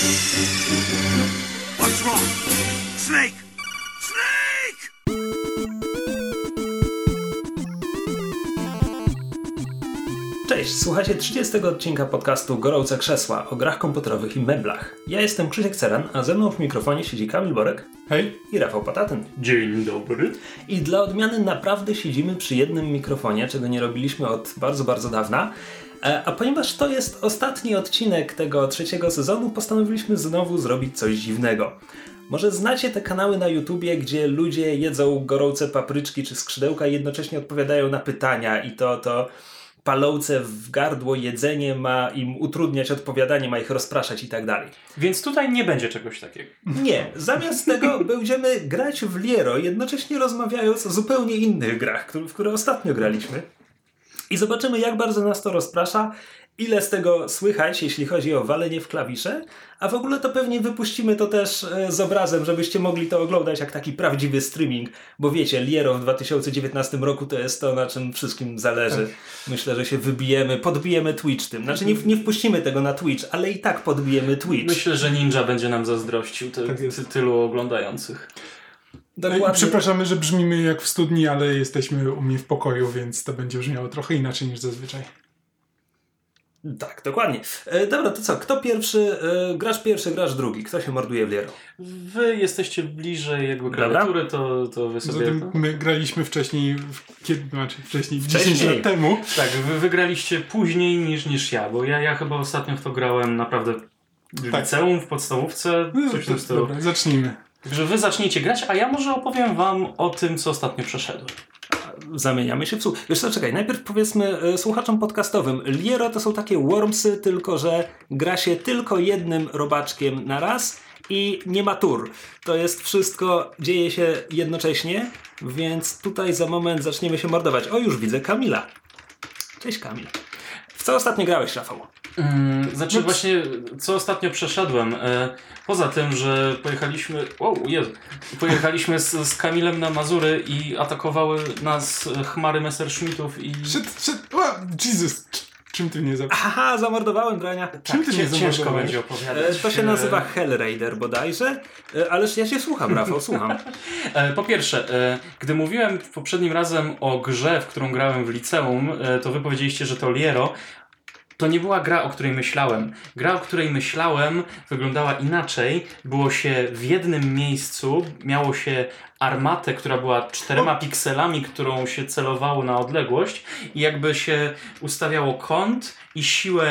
What's wrong? Snake! Snake! Cześć, słuchacie 30 odcinka podcastu Gorące Krzesła o grach komputerowych i meblach. Ja jestem Krzysiek Ceran, a ze mną w mikrofonie siedzi Kamil Borek Hej. i Rafał Patatyn. Dzień dobry. I dla odmiany naprawdę siedzimy przy jednym mikrofonie, czego nie robiliśmy od bardzo, bardzo dawna. E, A ponieważ to jest ostatni odcinek tego trzeciego sezonu, postanowiliśmy znowu zrobić coś dziwnego. Może znacie te kanały na YouTubie, gdzie ludzie jedzą gorące papryczki czy skrzydełka i jednocześnie odpowiadają na pytania i to to palące w gardło jedzenie ma im utrudniać odpowiadanie, ma ich rozpraszać i tak dalej. Więc tutaj nie będzie czegoś takiego. Nie, zamiast tego będziemy grać w Liero, jednocześnie rozmawiając o zupełnie innych grach, w które ostatnio graliśmy. I zobaczymy, jak bardzo nas to rozprasza, ile z tego słychać, jeśli chodzi o walenie w klawisze, a w ogóle to pewnie wypuścimy to też e, z obrazem, żebyście mogli to oglądać jak taki prawdziwy streaming, bo wiecie, Liero w 2019 roku to jest to, na czym wszystkim zależy. Myślę, że się wybijemy, podbijemy Twitch tym. Znaczy nie, nie wpuścimy tego na Twitch, ale i tak podbijemy Twitch. Myślę, że Ninja będzie nam zazdrościł ty, Tak ty, tylu oglądających. Dokładnie. Przepraszamy, że brzmimy jak w studni, ale jesteśmy u mnie w pokoju, więc to będzie brzmiało trochę inaczej niż zazwyczaj. Tak, dokładnie. E, dobra, to co? Kto pierwszy? E, grasz pierwszy, grasz drugi. Kto się morduje w Liero? Wy jesteście bliżej jakby klawiatury, to, to wy sobie... To... my graliśmy wcześniej, w, kiedy, znaczy wcześniej, Wcześniej. 10 lat temu. Tak, wy wygraliście później niż, niż ja, bo ja, ja chyba ostatnio w to grałem naprawdę w Tak. liceum, w podstawówce, No, coś w tym stylu. dobra, zacznijmy. Także wy zacznijcie grać, a ja może opowiem wam o tym, co ostatnio przeszedłem. Zamieniamy się w słuch. Wiesz czekaj, najpierw powiedzmy e, słuchaczom podcastowym. Liero to są takie wormsy, tylko że gra się tylko jednym robaczkiem na raz i nie ma tur. To jest wszystko, dzieje się jednocześnie, więc tutaj za moment zaczniemy się mordować. O, już widzę Kamila. Cześć Kamil. W co ostatnio grałeś, Rafał? Mm, znaczy No, właśnie, co ostatnio przeszedłem, e, poza tym, że pojechaliśmy, wow, Jezu, pojechaliśmy z, z Kamilem na Mazury i atakowały nas chmary Messerschmittów i... Szedł, szedł, o, Jesus, czym ty mnie za... Haha, zamordowałem drania. Czym ty mnie ciężko zamordowałeś? będzie E, opowiadać. To się nazywa Hellraider bodajże, E, ależ ja cię słucham, Rafał, słucham. E, Po pierwsze, e, gdy mówiłem poprzednim razem o grze, w którą grałem w liceum, e, to wy powiedzieliście, że to Liero. To nie była gra, o której myślałem. Gra, o której myślałem, wyglądała inaczej. Było się w jednym miejscu, miało się armatę, która była czterema pikselami, którą się celowało na odległość i jakby się ustawiało kąt i siłę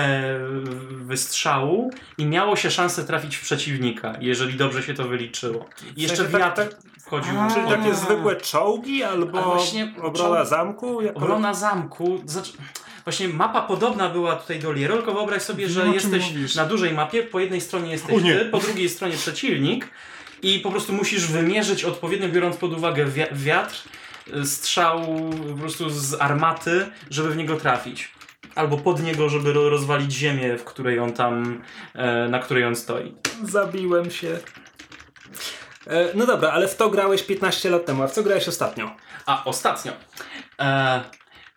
wystrzału i miało się szansę trafić w przeciwnika, jeżeli dobrze się to wyliczyło. I jeszcze sensie tak- wiatr wchodził. A, Czyli takie zwykłe czołgi albo właśnie obrona czołg- zamku? Jako... Obrona zamku. Znaczy, właśnie mapa podobna była tutaj do Liero, tylko wyobraź sobie, że Wiem, o czym jesteś mówisz. na dużej mapie, po jednej stronie jesteś ty, po drugiej stronie przeciwnik i po prostu musisz wymierzyć odpowiednio, biorąc pod uwagę wi- wiatr, y, strzał po prostu z armaty, żeby w niego trafić. Albo pod niego, żeby ro- rozwalić ziemię, w której on tam, e, na której on stoi. Zabiłem się. E, No dobra, ale w to grałeś 15 lat temu, a w co grałeś ostatnio? A ostatnio. E,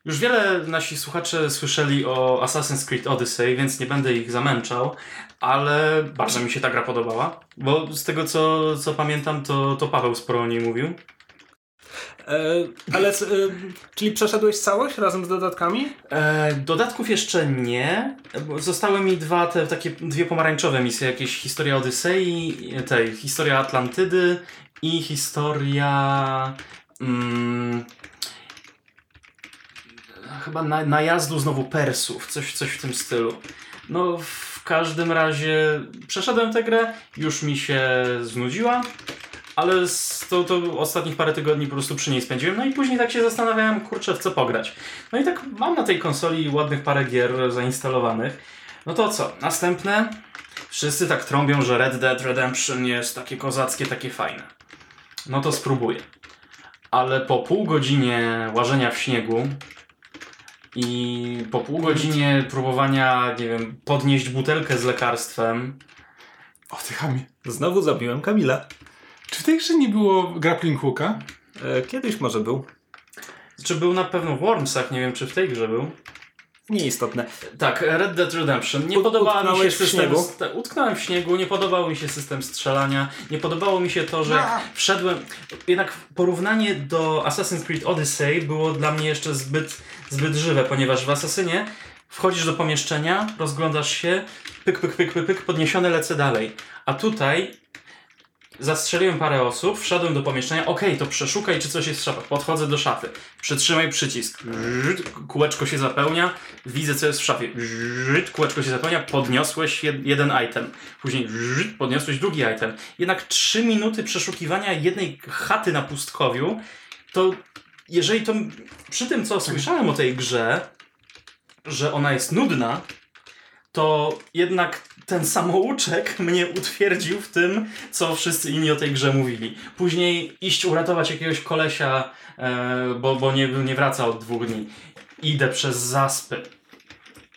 już wiele nasi słuchacze słyszeli o Assassin's Creed Odyssey, więc nie będę ich zamęczał, ale bardzo mi się ta gra podobała, bo z tego co, co pamiętam, to, to Paweł sporo o niej mówił. E, ale, e, czyli przeszedłeś całość razem z dodatkami? E, dodatków jeszcze nie. Zostały mi dwa te takie dwie pomarańczowe misje, jakieś historia Odysei, tej historia Atlantydy i historia mm, chyba na, najazdu znowu Persów, coś, coś w tym stylu. No w każdym razie przeszedłem tę grę, już mi się znudziła. Ale to, to ostatnich parę tygodni po prostu przy niej spędziłem. No i później tak się zastanawiałem, kurczę, w co pograć. No i tak mam na tej konsoli ładnych parę gier zainstalowanych. No to co? Następne? Wszyscy tak trąbią, że Red Dead Redemption jest takie kozackie, takie fajne. No to spróbuję. Ale po pół godzinie łażenia w śniegu i po pół godzinie próbowania, nie wiem, podnieść butelkę z lekarstwem, O, ty chamie. Znowu zabiłem Kamila. Czy w tej grze nie było grappling hooka? E, Kiedyś może był. Czy był na pewno w Wormsach, nie wiem czy w tej grze był. Nieistotne. Tak, Red Dead Redemption. Nie Ut- podobała mi się w system. st- Utknąłem w śniegu, nie podobał mi się system strzelania, nie podobało mi się to, że wszedłem. Jednak porównanie do Assassin's Creed Odyssey było dla mnie jeszcze zbyt, zbyt żywe, ponieważ w Assassinie wchodzisz do pomieszczenia, rozglądasz się, pyk, pyk, pyk, pyk, pyk podniesione lecę dalej. A tutaj Zastrzeliłem parę osób, wszedłem do pomieszczenia, okej, to przeszukaj, czy coś jest w szafach. Podchodzę do szafy, przytrzymaj przycisk, Żyd, kółeczko się zapełnia, widzę, co jest w szafie, Żyd, kółeczko się zapełnia, podniosłeś jed, jeden item, później Żyd, podniosłeś drugi item. Jednak trzy minuty przeszukiwania jednej chaty na pustkowiu, to jeżeli to, przy tym, co słyszałem o tej grze, że ona jest nudna, to jednak ten samouczek mnie utwierdził w tym, co wszyscy inni o tej grze mówili. Później iść uratować jakiegoś kolesia, e, bo, bo nie, nie wraca od dwóch dni. Idę przez zaspy.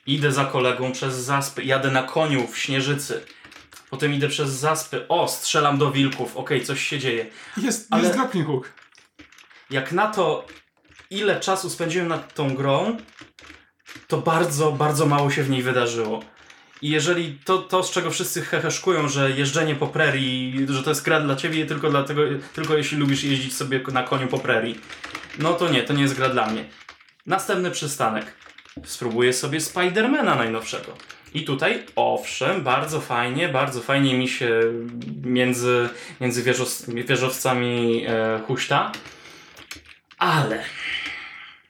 Idę za kolegą przez zaspy. Jadę na koniu w śnieżycy. Potem idę przez zaspy. O, strzelam do wilków. Okej, coś się dzieje. Jest, Ale- jest grappling hook. Jak na to, ile czasu spędziłem nad tą grą, to bardzo, bardzo mało się w niej wydarzyło. I jeżeli to, to z czego wszyscy heheszkują, że jeżdżenie po prerii, że to jest gra dla ciebie tylko dlatego, tylko jeśli lubisz jeździć sobie na koniu po prerii, no to nie, to nie jest gra dla mnie. Następny przystanek. Spróbuję sobie Spidermana najnowszego. I tutaj, owszem, bardzo fajnie, bardzo fajnie mi się między, między wieżow, wieżowcami e, huśta. Ale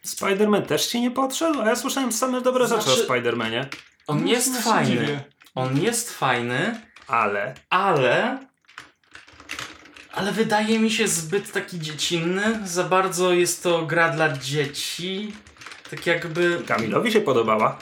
Spider-Man też ci nie podszedł? A ja słyszałem same dobre rzeczy Znaczy- o Spider-Manie. On No, jest fajny. dziwię. On jest fajny, Ale... ale. Ale wydaje mi się zbyt taki dziecinny. Za bardzo jest to gra dla dzieci. Tak jakby. Kamilowi się podobała.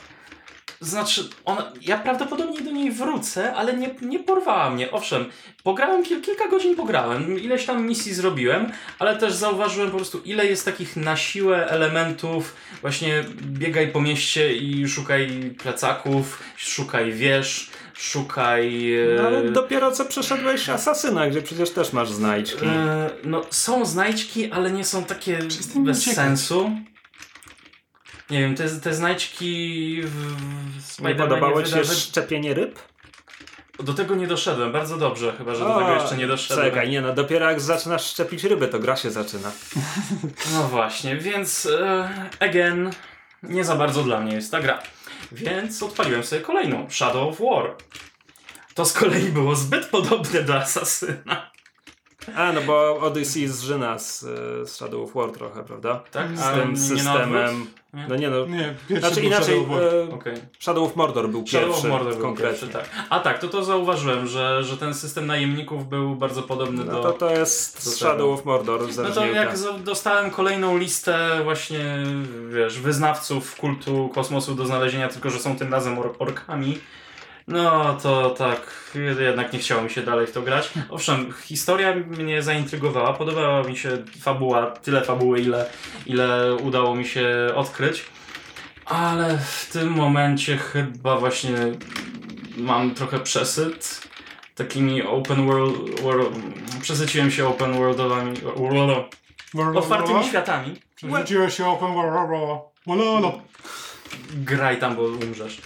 Znaczy, ona, ja prawdopodobnie do niej wrócę, ale nie, nie porwała mnie. Owszem, pograłem, kil, kilka godzin pograłem, ileś tam misji zrobiłem, ale też zauważyłem po prostu, ile jest takich na siłę elementów. Właśnie biegaj po mieście i szukaj plecaków, szukaj wież, szukaj. e, No, ale dopiero co przeszedłeś Asasyna, gdzie przecież też masz znajdźki. E, no, są znajdźki, ale nie są takie bez uciekać. sensu. Nie wiem, te, te znajdźki w Nie podobało ci się wydawy- szczepienie ryb? Do tego nie doszedłem, bardzo dobrze, chyba że do O, tego jeszcze nie doszedłem. Czekaj, nie no, dopiero jak zaczynasz szczepić ryby, to gra się zaczyna. No właśnie, więc e, again, nie za bardzo dla mnie jest ta gra. Więc odpaliłem sobie kolejną, Shadow of War. To z kolei było zbyt podobne do Asasyna. A, no bo Odyssey zżyna z, e, z Shadow of War trochę, prawda? Tak? Z A tym systemem. odwrót? Nie? No nie no. Nie, pierwszy Znaczy był inaczej, Shadow of War. e, Okej. Shadow of Mordor był Shadow of pierwszy Mordor był konkretnie. pierwszy, tak. A tak, to to zauważyłem, że, że ten system najemników był bardzo podobny No do... to to jest do tego. Shadow of Mordor No to jak dostałem kolejną listę właśnie, wiesz, wyznawców kultu kosmosu do znalezienia, tylko że są tym razem or orkami, no to tak, jednak nie chciało mi się dalej w to grać. Owszem, historia mnie zaintrygowała, podobała mi się fabuła, tyle fabuły, ile, ile udało mi się odkryć, ale w tym momencie chyba właśnie mam trochę przesyt takimi open world, world przesyciłem się open worldowami, world, otwartymi światami. Przerzuciło się open world. Wololo. Graj tam, bo umrzesz.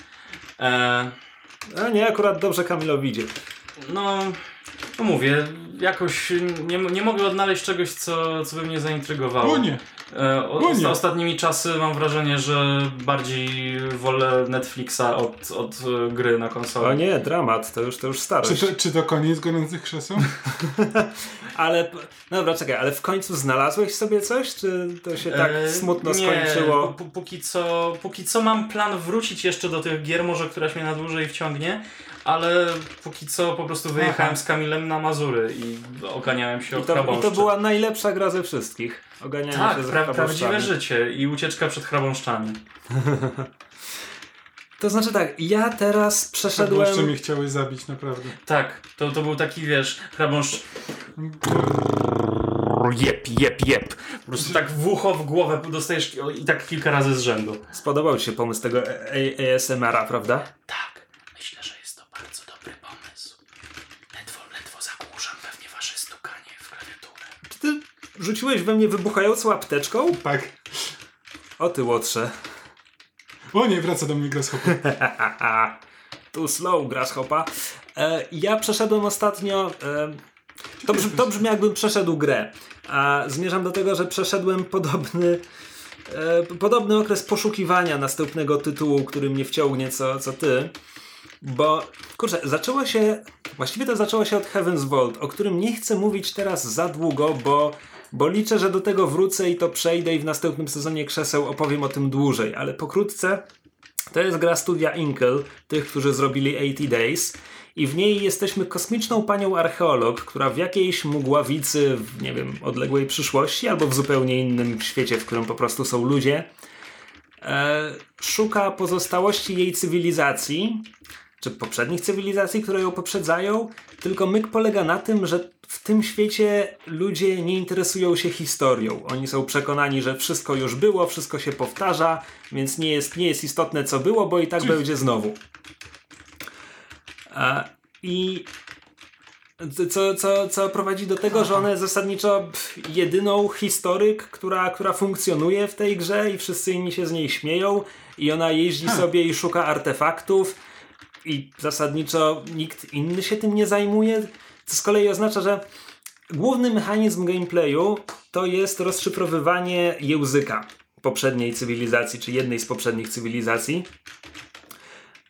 E, A nie, akurat dobrze Kamilowi idzie. no, no mówię, jakoś nie, nie mogę odnaleźć czegoś, co, co by mnie zaintrygowało. O nie. E, o, ostatnimi czasy mam wrażenie, że bardziej wolę Netflixa od, od e, gry na O konsolę. nie, dramat, to już, to już Czy starość. to, czy to koniec gorących krzeseł? Ale, no dobra, czekaj, ale w końcu znalazłeś sobie coś? Czy to się tak E, smutno nie, skończyło? p- Póki co, póki co mam plan wrócić jeszcze do tych gier, może któraś mnie na dłużej wciągnie, ale póki co po prostu wyjechałem Aha. z Kamilem na Mazury i oganiałem się I od to, I chrabąszczy. to była najlepsza gra ze wszystkich. Oganianie Tak, się za pra, prawdziwe życie i ucieczka przed chrabąszczami. To znaczy tak, ja teraz Jeszcze przeszedłem... mnie chciały zabić, naprawdę. Tak, to, to był taki, wiesz, chrabąszcz... Jep, jep, jep. Po prostu tak w ucho, w głowę dostajesz i tak kilka razy z rzędu. Spodobał ci się pomysł tego ASMR-a, prawda? Tak, myślę, że jest to bardzo dobry pomysł. Ledwo, ledwo zagłuszam pewnie wasze stukanie w klawiaturę. Czy ty rzuciłeś we mnie wybuchającą apteczką? Tak. O ty łotrze. O nie, wraca do mnie Grasshopper. Too slow, Grasshopper. E, ja przeszedłem ostatnio... E, to, brzmi, to brzmi jakbym przeszedł grę. A zmierzam do tego, że przeszedłem podobny... E, podobny okres poszukiwania następnego tytułu, który mnie wciągnie co, co ty. Bo, kurczę, zaczęło się. Właściwie to zaczęło się od Heaven's Vault, o którym nie chcę mówić teraz za długo, bo, bo liczę, że do tego wrócę i to przejdę i w następnym sezonie krzeseł opowiem o tym dłużej, ale pokrótce. To jest gra studia Inkel, tych, którzy zrobili 80 Days. I w niej jesteśmy kosmiczną panią archeolog, która w jakiejś mgławicy, w nie wiem, odległej przyszłości, albo w zupełnie innym świecie, w którym po prostu są ludzie, e, szuka pozostałości jej cywilizacji, czy poprzednich cywilizacji, które ją poprzedzają, tylko myk polega na tym, że w tym świecie ludzie nie interesują się historią. Oni są przekonani, że wszystko już było, wszystko się powtarza, więc nie jest, nie jest istotne, co było, bo i tak będzie znowu. A, I co, co, co prowadzi do tego, że jest zasadniczo jedyną historyk, która, która funkcjonuje w tej grze i wszyscy inni się z niej śmieją i ona jeździ sobie i szuka artefaktów i zasadniczo nikt inny się tym nie zajmuje, co z kolei oznacza, że główny mechanizm gameplayu to jest rozszyfrowywanie języka poprzedniej cywilizacji, czy jednej z poprzednich cywilizacji.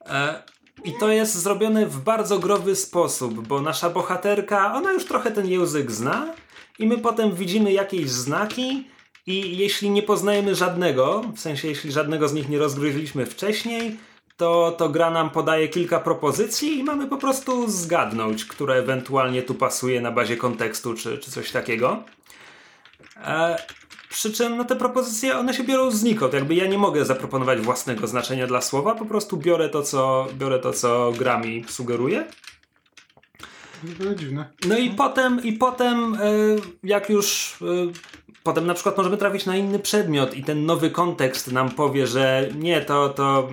E, I to jest zrobione w bardzo growy sposób, bo nasza bohaterka, ona już trochę ten język zna i my potem widzimy jakieś znaki i jeśli nie poznajemy żadnego, w sensie jeśli żadnego z nich nie rozgryźliśmy wcześniej, to, to gra nam podaje kilka propozycji i mamy po prostu zgadnąć, które ewentualnie tu pasuje na bazie kontekstu czy, czy coś takiego. E, przy czym no, te propozycje, one się biorą znikąd. Jakby ja nie mogę zaproponować własnego znaczenia dla słowa, po prostu biorę to, co, biorę to, co gra mi sugeruje. Dziwne. No i potem, i potem e, jak już e, potem na przykład możemy trafić na inny przedmiot i ten nowy kontekst nam powie, że nie, to, to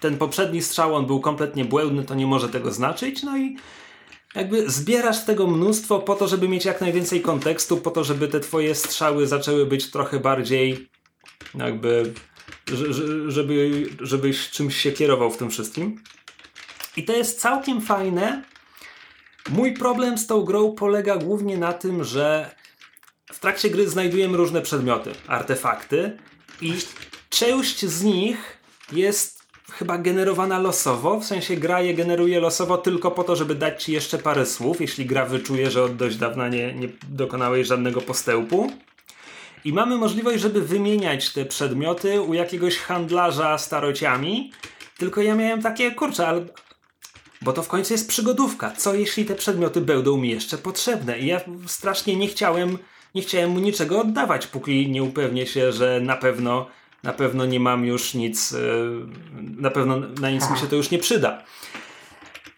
ten poprzedni strzał on był kompletnie błędny, to nie może tego znaczyć. No i jakby zbierasz tego mnóstwo po to, żeby mieć jak najwięcej kontekstu, po to, żeby te twoje strzały zaczęły być trochę bardziej jakby że- że- żeby, żebyś czymś się kierował w tym wszystkim. I to jest całkiem fajne. Mój problem z tą grą polega głównie na tym, że w trakcie gry znajdujemy różne przedmioty, artefakty i część z nich jest chyba generowana losowo, w sensie gra je generuje losowo tylko po to, żeby dać ci jeszcze parę słów, jeśli gra wyczuje, że od dość dawna nie, nie dokonałeś żadnego postępu. I mamy możliwość, żeby wymieniać te przedmioty u jakiegoś handlarza starociami. Tylko ja miałem takie, kurczę, ale. Bo to w końcu jest przygodówka. Co jeśli te przedmioty będą mi jeszcze potrzebne? I ja strasznie nie chciałem, nie chciałem mu niczego oddawać, póki nie upewnię się, że na pewno, na pewno nie mam już nic, e, na pewno na nic mi się to już nie przyda.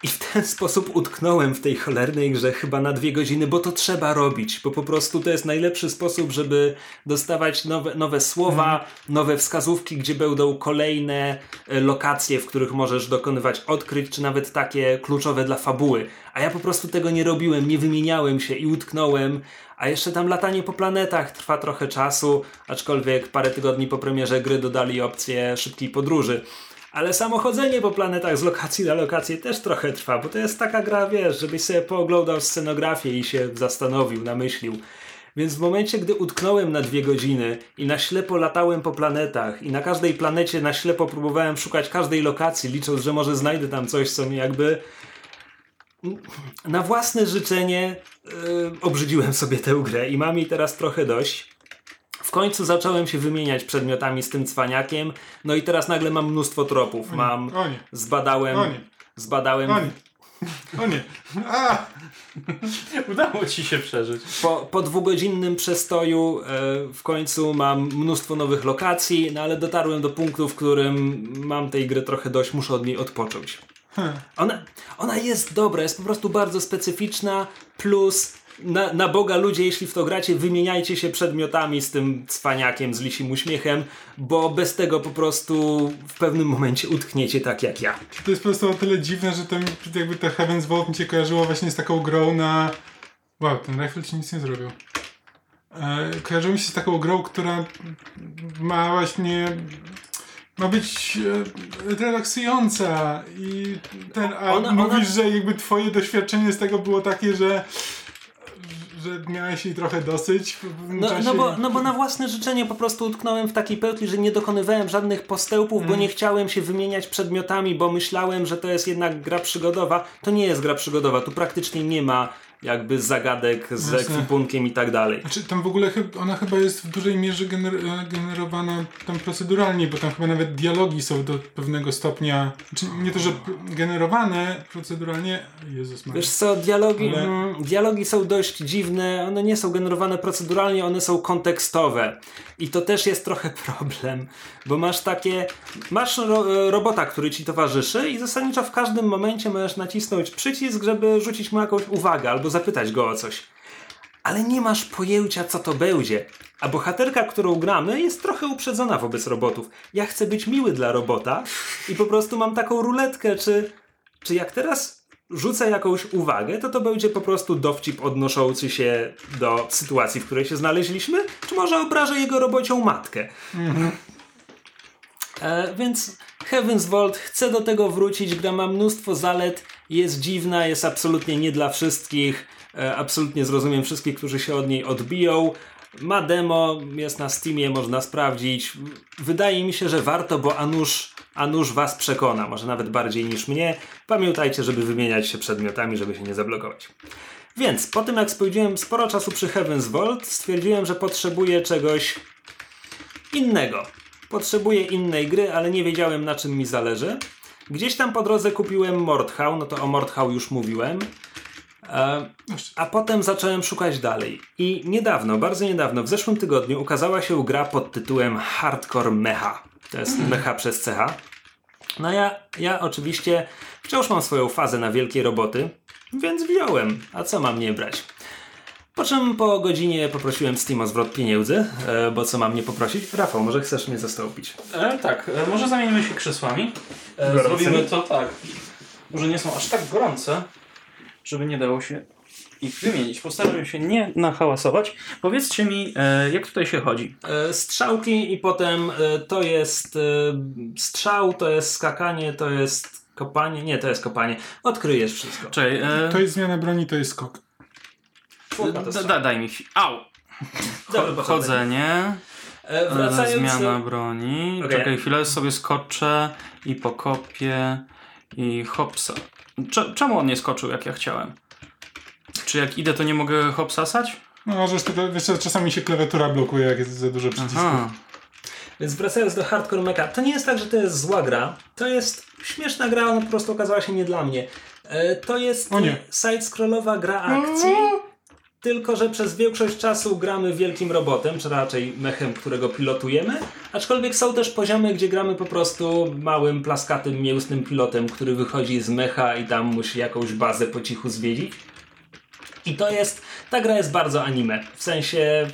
I w ten sposób utknąłem w tej cholernej grze chyba na dwie godziny, bo to trzeba robić, bo po prostu to jest najlepszy sposób, żeby dostawać nowe, nowe słowa, nowe wskazówki, gdzie będą kolejne e, lokacje, w których możesz dokonywać odkryć, czy nawet takie kluczowe dla fabuły. A ja po prostu tego nie robiłem, nie wymieniałem się i utknąłem. A jeszcze tam latanie po planetach trwa trochę czasu, aczkolwiek parę tygodni po premierze gry dodali opcję szybkiej podróży. Ale samo chodzenie po planetach z lokacji na lokację też trochę trwa, bo to jest taka gra, wiesz, żebyś sobie pooglądał scenografię i się zastanowił, namyślił. Więc w momencie, gdy utknąłem na dwie godziny i na ślepo latałem po planetach i na każdej planecie na ślepo próbowałem szukać każdej lokacji, licząc, że może znajdę tam coś, co mi jakby na własne życzenie yy, obrzydziłem sobie tę grę i mam jej teraz trochę dość. W końcu zacząłem się wymieniać przedmiotami z tym cwaniakiem, no i teraz nagle mam mnóstwo tropów. Mam, O nie. zbadałem, O nie. zbadałem O nie. O nie. A! Udało ci się przeżyć. po, po dwugodzinnym przestoju e, w końcu mam mnóstwo nowych lokacji, no ale dotarłem do punktu, w którym mam tej gry trochę dość, muszę od niej odpocząć. Ona, ona jest dobra, jest po prostu bardzo specyficzna, plus na, na Boga ludzie, jeśli w to gracie, wymieniajcie się przedmiotami z tym cwaniakiem, z lisim uśmiechem, bo bez tego po prostu w pewnym momencie utkniecie tak jak ja. To jest po prostu o tyle dziwne, że to mi, jakby to Heaven's Vault mi się kojarzyło właśnie z taką grą na... Wow, ten rifle ci nic nie zrobił. E, kojarzyło mi się z taką grą, która ma właśnie ma być e, relaksująca i ten, a Ona- mówisz, ona- że jakby twoje doświadczenie z tego było takie, że że miałeś jej trochę dosyć pewnym No, czasie. no, bo, no bo na własne życzenie po prostu utknąłem w takiej pętli, że nie dokonywałem żadnych postępów, Mm. bo nie chciałem się wymieniać przedmiotami, bo myślałem, że to jest jednak gra przygodowa. To nie jest gra przygodowa, tu praktycznie nie ma jakby zagadek z Jasne. ekwipunkiem i tak dalej. Znaczy, tam w ogóle ona chyba jest w dużej mierze gener- e, generowana tam proceduralnie, bo tam chyba nawet dialogi są do pewnego stopnia, znaczy nie to, że generowane proceduralnie, Jezus Maria. Wiesz co, dialogi, Ale- mm, dialogi są dość dziwne, one nie są generowane proceduralnie, one są kontekstowe. I to też jest trochę problem, bo masz takie, masz ro, robota, który ci towarzyszy i zasadniczo w każdym momencie możesz nacisnąć przycisk, żeby rzucić mu jakąś uwagę albo zapytać go o coś. Ale nie masz pojęcia, co to będzie. A bohaterka, którą gramy, jest trochę uprzedzona wobec robotów. Ja chcę być miły dla robota i po prostu mam taką ruletkę, czy, czy jak teraz rzucę jakąś uwagę, to to będzie po prostu dowcip odnoszący się do sytuacji, w której się znaleźliśmy, czy może obrażę jego robocią matkę. E, więc Heaven's Vault chcę do tego wrócić. Gra ma mnóstwo zalet, jest dziwna, jest absolutnie nie dla wszystkich. E, absolutnie zrozumiem wszystkich, którzy się od niej odbiją. Ma demo, jest na Steamie, można sprawdzić. Wydaje mi się, że warto, bo a nuż, a nuż was przekona, może nawet bardziej niż mnie. Pamiętajcie, żeby wymieniać się przedmiotami, żeby się nie zablokować. Więc po tym jak spędziłem sporo czasu przy Heaven's Vault, stwierdziłem, że potrzebuję czegoś innego. Potrzebuję innej gry, ale nie wiedziałem na czym mi zależy. Gdzieś tam po drodze kupiłem Mordhau, no to o Mordhau już mówiłem. E, a potem zacząłem szukać dalej. I niedawno, bardzo niedawno, w zeszłym tygodniu ukazała się gra pod tytułem Hardcore Mecha. To jest mecha przez CH. No ja, ja oczywiście wciąż mam swoją fazę na wielkie roboty, więc wziąłem. A co mam nie brać? Po czym po godzinie poprosiłem Steam o zwrot pieniędzy, e, bo co mam nie poprosić? Rafał, może chcesz mnie zastąpić? E, tak, e, może zamienimy się krzesłami. E, zrobimy to tak. Może nie są aż tak gorące, żeby nie dało się ich wymienić. Postaram się nie nahałasować. Powiedzcie mi, e, jak tutaj się chodzi? E, strzałki i potem e, to jest e, strzał, to jest skakanie, to jest kopanie. Nie, to jest kopanie. Odkryjesz wszystko. Czekaj, e, To jest zmiana broni, to jest skok. Da, da, daj mi chwilę. Au! Chodzenie. E, Wracając Zmiana do... broni. Okej. Czekaj chwilę, sobie skoczę i pokopię i hopsa. Cze- czemu on nie skoczył jak ja chciałem? Czy jak idę to nie mogę hopsasać? No możesz tylko, wiesz czasami się klawiatura blokuje, jak jest za dużo przycisków. Aha. Więc wracając do Hardcore Mecha, to nie jest tak, że to jest zła gra. To jest śmieszna gra, ona po prostu okazała się nie dla mnie. E, To jest side-scrollowa gra akcji, tylko że przez większość czasu gramy wielkim robotem, czy raczej mechem, którego pilotujemy. Aczkolwiek są też poziomy, gdzie gramy po prostu małym, plaskatym, mięsnym pilotem, który wychodzi z mecha i tam musi jakąś bazę po cichu zwiedzić. I to jest, ta gra jest bardzo anime. W sensie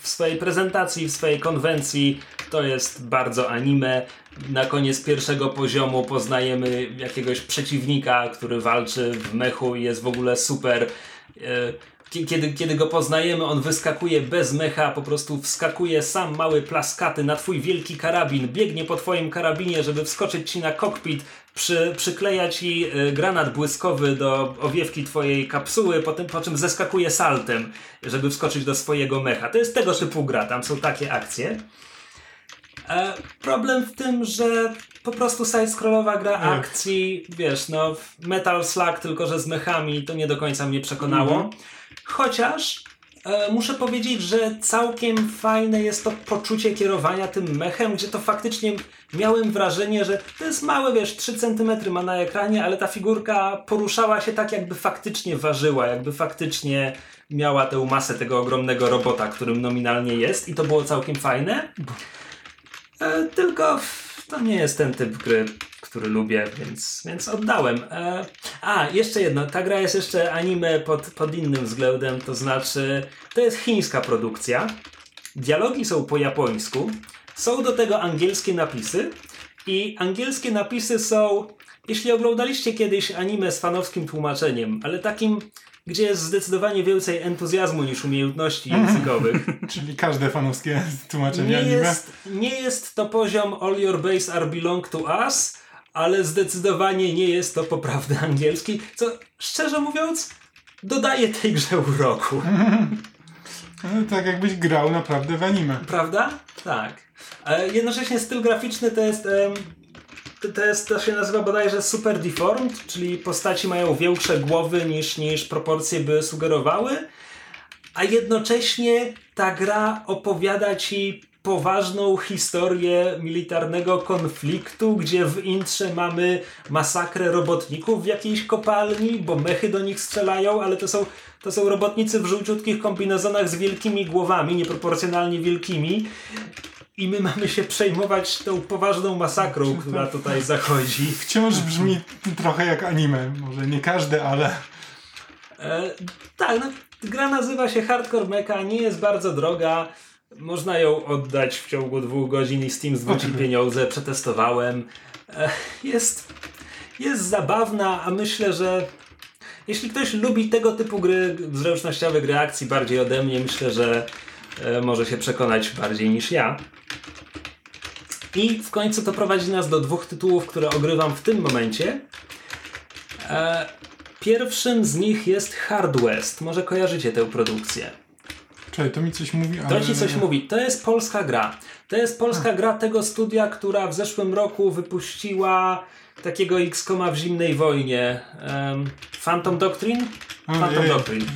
w, swojej prezentacji, w swojej konwencji to jest bardzo anime. Na koniec pierwszego poziomu poznajemy jakiegoś przeciwnika, który walczy w mechu i jest w ogóle super. E, kie- Kiedy, kiedy go poznajemy, on wyskakuje bez mecha, po prostu wskakuje sam mały plaskaty na twój wielki karabin, biegnie po twoim karabinie, żeby wskoczyć ci na kokpit, przy, przykleja ci y, granat błyskowy do owiewki twojej kapsuły, po, tym, po czym zeskakuje saltem, żeby wskoczyć do swojego mecha. To jest tego typu gra, tam są takie akcje. E, problem w tym, że po prostu side-scrollowa gra Mm. akcji, wiesz, no Metal Slug tylko, że z mechami, to nie do końca mnie przekonało. Chociaż e, muszę powiedzieć, że całkiem fajne jest to poczucie kierowania tym mechem, gdzie to faktycznie miałem wrażenie, że to jest małe, wiesz, 3 cm ma na ekranie, ale ta figurka poruszała się tak, jakby faktycznie ważyła, jakby faktycznie miała tę masę tego ogromnego robota, którym nominalnie jest i to było całkiem fajne. E, tylko to nie jest ten typ gry, który lubię, więc, więc oddałem. E, a, jeszcze jedno. Ta gra jest jeszcze anime pod, pod innym względem, to znaczy to jest chińska produkcja. Dialogi są po japońsku. Są do tego angielskie napisy i angielskie napisy są jeśli oglądaliście kiedyś anime z fanowskim tłumaczeniem, ale takim, gdzie jest zdecydowanie więcej entuzjazmu niż umiejętności językowych, Czyli każde fanowskie tłumaczenie nie anime. jest, nie jest to poziom All Your Base Are Belong to Us, ale zdecydowanie nie jest to poprawny angielski, co szczerze mówiąc dodaje tej grze uroku. No, tak jakbyś grał naprawdę w anime. Prawda? Tak. E, jednocześnie styl graficzny to jest. em, to- to, jest, to się nazywa bodajże Super Deformed, czyli postaci mają większe głowy niż, niż proporcje by sugerowały, a jednocześnie ta gra opowiada ci poważną historię militarnego konfliktu, gdzie w intrze mamy masakrę robotników w jakiejś kopalni, bo mechy do nich strzelają, ale to są, to są robotnicy w żółciutkich kombinezonach z wielkimi głowami, nieproporcjonalnie wielkimi. I my mamy się przejmować tą poważną masakrą, która tutaj zachodzi. Wciąż brzmi trochę jak anime. Może nie każde, ale... E, tak, no, gra nazywa się Hardcore Mecha, nie jest bardzo droga. Można ją oddać w ciągu dwóch godzin i Steam zwróci pieniądze. Przetestowałem. Jest, jest zabawna, a myślę, że jeśli ktoś lubi tego typu gry, zręcznościowe gry akcji bardziej ode mnie, myślę, że e, może się przekonać bardziej niż ja. I w końcu to prowadzi nas do dwóch tytułów, które ogrywam w tym momencie. E, Pierwszym z nich jest Hard West. Może kojarzycie tę produkcję. Czekaj, to mi coś mówi, To ale... ci coś mówi. To jest polska gra. To jest polska gra tego studia, która w zeszłym roku wypuściła takiego X-Koma w zimnej wojnie. Um, Phantom Doctrine? Phantom Ojej, Doctrine.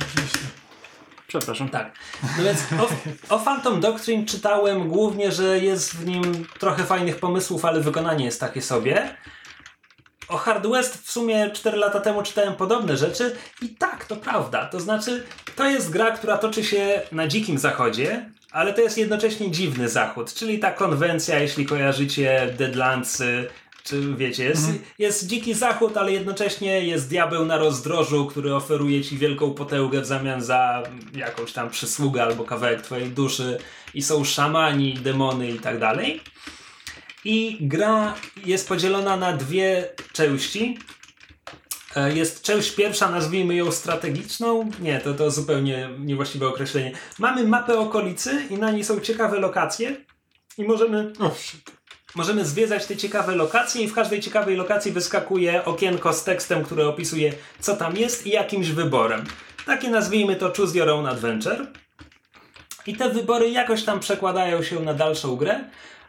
Przepraszam. Tak. No więc o, o Phantom Doctrine czytałem głównie, że jest w nim trochę fajnych pomysłów, ale wykonanie jest takie sobie. O Hard West w sumie 4 lata temu czytałem podobne rzeczy i tak, to prawda. To znaczy, to jest gra, która toczy się na dzikim zachodzie, ale to jest jednocześnie dziwny zachód, czyli ta konwencja, jeśli kojarzycie Deadlandsy, czy wiecie, jest, jest dziki zachód, ale jednocześnie jest diabeł na rozdrożu, który oferuje ci wielką potęgę w zamian za jakąś tam przysługę albo kawałek twojej duszy i są szamani, demony i tak dalej. I gra jest podzielona na dwie części. E, Jest część pierwsza, nazwijmy ją strategiczną. Nie, to, to zupełnie niewłaściwe określenie. Mamy mapę okolicy i na niej są ciekawe lokacje. I możemy. Możemy zwiedzać te ciekawe lokacje i w każdej ciekawej lokacji wyskakuje okienko z tekstem, które opisuje co tam jest i jakimś wyborem. Takie nazwijmy to Choose Your Own Adventure. I te wybory jakoś tam przekładają się na dalszą grę,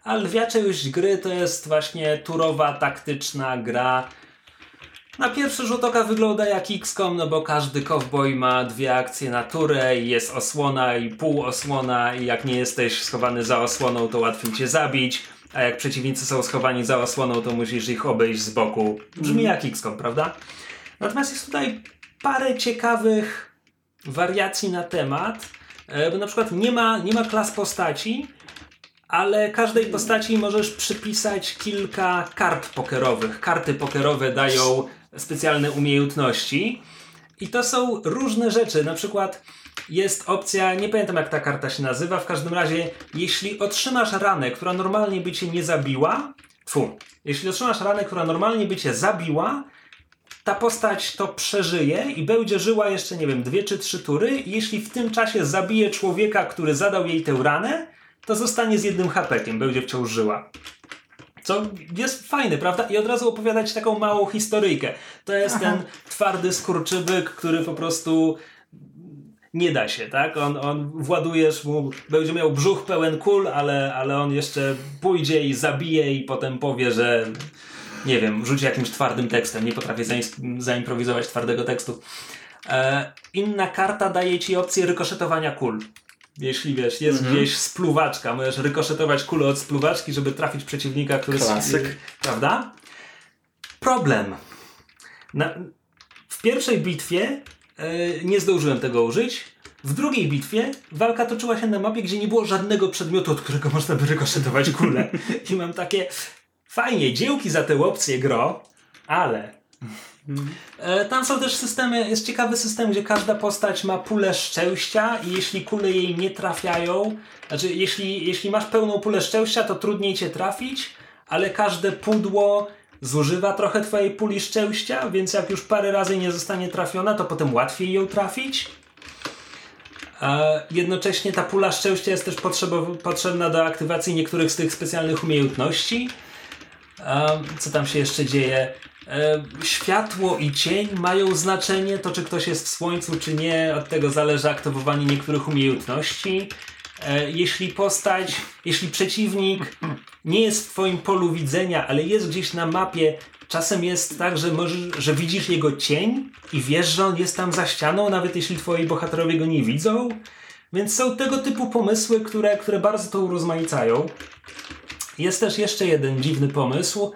a lwia część gry to jest właśnie turowa, taktyczna gra. Na pierwszy rzut oka wygląda jak XCOM, no bo każdy cowboy ma dwie akcje na turę i jest osłona i pół osłona i jak nie jesteś schowany za osłoną, to łatwiej cię zabić, a jak przeciwnicy są schowani za osłoną, to musisz ich obejść z boku. Brzmi jak XCOM, prawda? Natomiast jest tutaj parę ciekawych wariacji na temat, e, bo na przykład nie ma, nie ma klas postaci, ale każdej postaci możesz przypisać kilka kart pokerowych. Karty pokerowe dają specjalne umiejętności. I to są różne rzeczy. Na przykład jest opcja, nie pamiętam jak ta karta się nazywa, w każdym razie, jeśli otrzymasz ranę, która normalnie by cię nie zabiła, fu, jeśli otrzymasz ranę, która normalnie by cię zabiła, ta postać to przeżyje i będzie żyła jeszcze, nie wiem, dwie czy trzy tury. Jeśli w tym czasie zabije człowieka, który zadał jej tę ranę, to zostanie z jednym hapekiem, będzie wciąż żyła. Co jest fajne, prawda? I od razu opowiadać taką małą historyjkę. To jest ten twardy skurczybyk, który po prostu nie da się, tak? On, on władujesz mu, będzie miał brzuch pełen kul, ale, ale on jeszcze pójdzie i zabije i potem powie, że nie wiem, rzuci jakimś twardym tekstem. Nie potrafię zaimprowizować twardego tekstu. E, inna karta daje ci opcję rykoszetowania kul. Jeśli wiesz, jest gdzieś spluwaczka, możesz rykoszetować kulę od spluwaczki, żeby trafić przeciwnika, który Klasyk. y, Prawda? Problem. Na, w pierwszej bitwie e, nie zdążyłem tego użyć. W drugiej bitwie walka toczyła się na mapie, gdzie nie było żadnego przedmiotu, od którego można by rykoszetować kulę. I mam takie fajnie, dziełki za tę opcję gro, ale E, Tam są też systemy, jest ciekawy system, gdzie każda postać ma pulę szczęścia i jeśli kule jej nie trafiają, znaczy jeśli, jeśli masz pełną pulę szczęścia, to trudniej cię trafić, ale każde pudło zużywa trochę twojej puli szczęścia, więc jak już parę razy nie zostanie trafiona, to potem łatwiej ją trafić. A jednocześnie ta pula szczęścia jest też potrzebna do aktywacji niektórych z tych specjalnych umiejętności. A co tam się jeszcze dzieje? E, Światło i cień mają znaczenie. To, czy ktoś jest w słońcu, czy nie, od tego zależy aktywowanie niektórych umiejętności. E, Jeśli postać, jeśli przeciwnik nie jest w Twoim polu widzenia, ale jest gdzieś na mapie, czasem jest tak, że, możesz, że widzisz jego cień i wiesz, że on jest tam za ścianą, nawet jeśli Twoi bohaterowie go nie widzą. Więc są tego typu pomysły, które, które bardzo to urozmaicają. Jest też jeszcze jeden dziwny pomysł,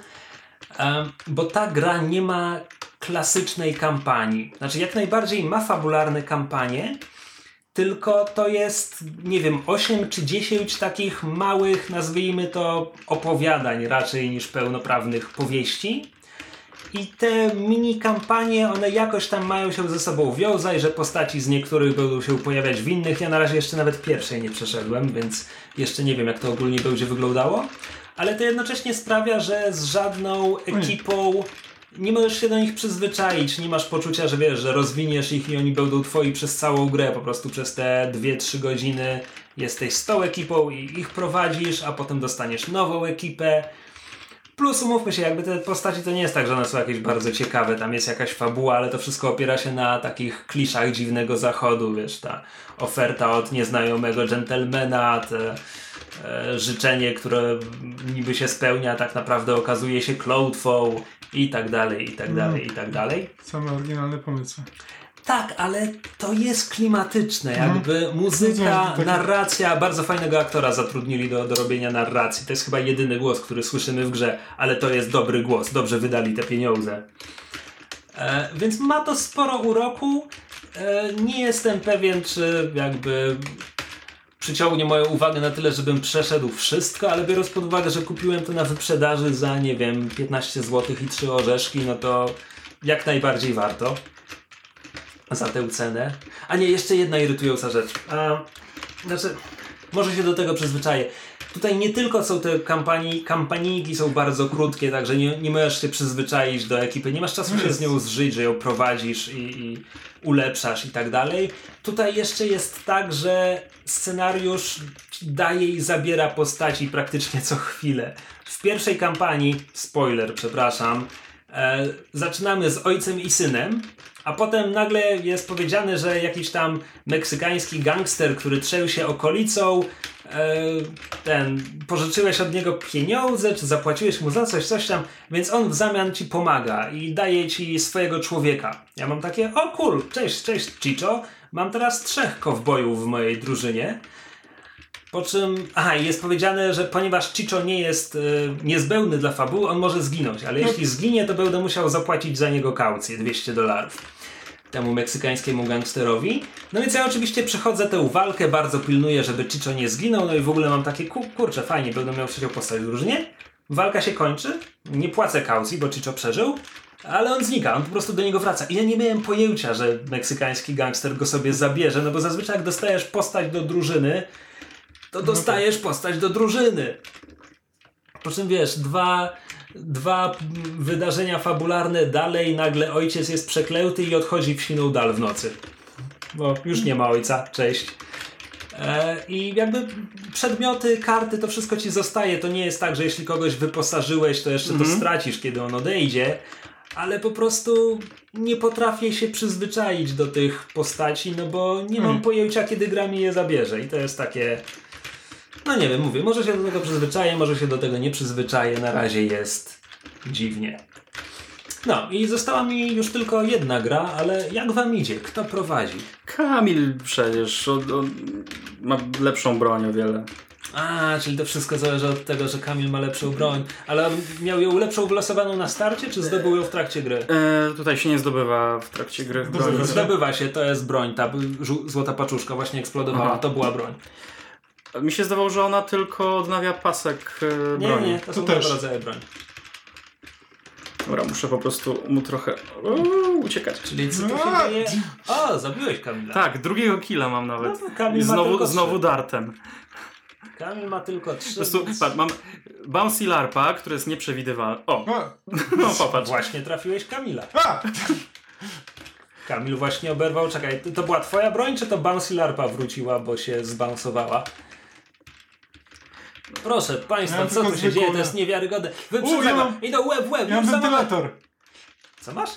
bo ta gra nie ma klasycznej kampanii. Znaczy, jak najbardziej ma fabularne kampanie, tylko to jest, nie wiem, 8 czy 10 takich małych, nazwijmy to, opowiadań raczej niż pełnoprawnych powieści. I te mini kampanie, one jakoś tam mają się ze sobą wiązać, że postaci z niektórych będą się pojawiać w innych. Ja na razie jeszcze nawet pierwszej nie przeszedłem, więc jeszcze nie wiem, jak to ogólnie będzie wyglądało. Ale to jednocześnie sprawia, że z żadną ekipą nie możesz się do nich przyzwyczaić. Nie masz poczucia, że wiesz, że rozwiniesz ich i oni będą twoi przez całą grę. Po prostu przez te 2-3 godziny jesteś z tą ekipą i ich prowadzisz, a potem dostaniesz nową ekipę. Plus umówmy się, jakby te postaci to nie jest tak, że one są jakieś bardzo ciekawe, tam jest jakaś fabuła, ale to wszystko opiera się na takich kliszach dziwnego zachodu, wiesz, ta oferta od nieznajomego dżentelmena, te życzenie, które niby się spełnia, tak naprawdę okazuje się klątwą i tak dalej, i tak dalej, i tak dalej. Same oryginalne pomysły. Tak, ale to jest klimatyczne, Mhm. jakby muzyka, No, to- narracja, bardzo fajnego aktora zatrudnili do, do robienia narracji. To jest chyba jedyny głos, który słyszymy w grze, ale to jest dobry głos, dobrze wydali te pieniądze. E, więc ma to sporo uroku. E, nie jestem pewien, czy jakby przyciągnie moją uwagę na tyle, żebym przeszedł wszystko, ale biorąc pod uwagę, że kupiłem to na wyprzedaży za, nie wiem, 15 zł i 3 orzeszki, no to jak najbardziej warto za tę cenę. A nie, jeszcze jedna irytująca rzecz. A, znaczy, może się do tego przyzwyczaję. Tutaj nie tylko są te kampanii, kampanijki są bardzo krótkie, także nie, nie możesz się przyzwyczaić do ekipy, nie masz czasu się z nią zżyć, że ją prowadzisz i, i ulepszasz i tak dalej. Tutaj jeszcze jest tak, że scenariusz daje i zabiera postaci praktycznie co chwilę. W pierwszej kampanii, spoiler, przepraszam, e, zaczynamy z ojcem i synem, a potem nagle jest powiedziane, że jakiś tam meksykański gangster, który trzęł się okolicą, e, ten, pożyczyłeś od niego pieniądze, czy zapłaciłeś mu za coś, coś tam, więc on w zamian ci pomaga i daje ci swojego człowieka. Ja mam takie, o cool, cześć, cześć Chicho, mam teraz trzech kowbojów w mojej drużynie. Po czym, aha, jest powiedziane, że ponieważ Chicho nie jest e, niezbędny dla fabuły, on może zginąć, ale jeśli zginie, to będę musiał zapłacić za niego kaucję 200 dolarów temu meksykańskiemu gangsterowi. No więc ja oczywiście przechodzę tę walkę, bardzo pilnuję, żeby Chicho nie zginął, no i w ogóle mam takie, ku, kurczę, fajnie, będę miał trzecią postać w drużynie. Walka się kończy, nie płacę kaucji, bo Chicho przeżył, ale on znika, on po prostu do niego wraca. I ja nie miałem pojęcia, że meksykański gangster go sobie zabierze, no bo zazwyczaj jak dostajesz postać do drużyny, to dostajesz postać do drużyny. Po czym wiesz, dwa, dwa wydarzenia fabularne dalej, nagle ojciec jest przeklęty i odchodzi w siną dal w nocy. Bo już nie ma ojca, cześć. E, I jakby przedmioty, karty, to wszystko ci zostaje. To nie jest tak, że jeśli kogoś wyposażyłeś, to jeszcze to stracisz, kiedy on odejdzie. Ale po prostu nie potrafię się przyzwyczaić do tych postaci, no bo nie mam pojęcia, kiedy gra mi je zabierze. I to jest takie. No nie wiem, mówię, może się do tego przyzwyczaję, może się do tego nie przyzwyczaję. Na razie jest dziwnie. No i została mi już tylko jedna gra, ale jak wam idzie? Kto prowadzi? Kamil przecież on, on ma lepszą broń o wiele. A, czyli to wszystko zależy od tego, że Kamil ma lepszą broń. Ale miał ją lepszą wylosowaną na starcie, czy zdobył ją w trakcie gry? E, tutaj się nie zdobywa w trakcie gry broni. Zdobywa się, to jest broń, ta żół- złota paczuszka właśnie eksplodowała, Aha. to była broń. Mi się zdawało, że ona tylko odnawia pasek e, Nie, broni. nie, to To są też. dwa rodzaje broń. Dobra, muszę po prostu mu trochę uuu, uciekać. Czyli co tu się A, dzieje? O, zabiłeś Kamila. Tak, drugiego killa mam nawet. No, Kamil I ma znowu, tylko znowu trzy. dartem. Kamil ma tylko trzy. Po prostu, więc- patrz, mam Bouncy Larpa, które jest nieprzewidywalne. O, no popatrz. Właśnie trafiłeś Kamila. A! Kamil właśnie oberwał. Czekaj, to- to była twoja broń, czy to Bouncy Larpa wróciła, bo się zbounsowała? Proszę Państwa, Ja co tu się dzieje? To jest niewiarygodne. Wyprzedzam. ja mam- Idą łeb w łeb. Ja mam wentylator. Co masz?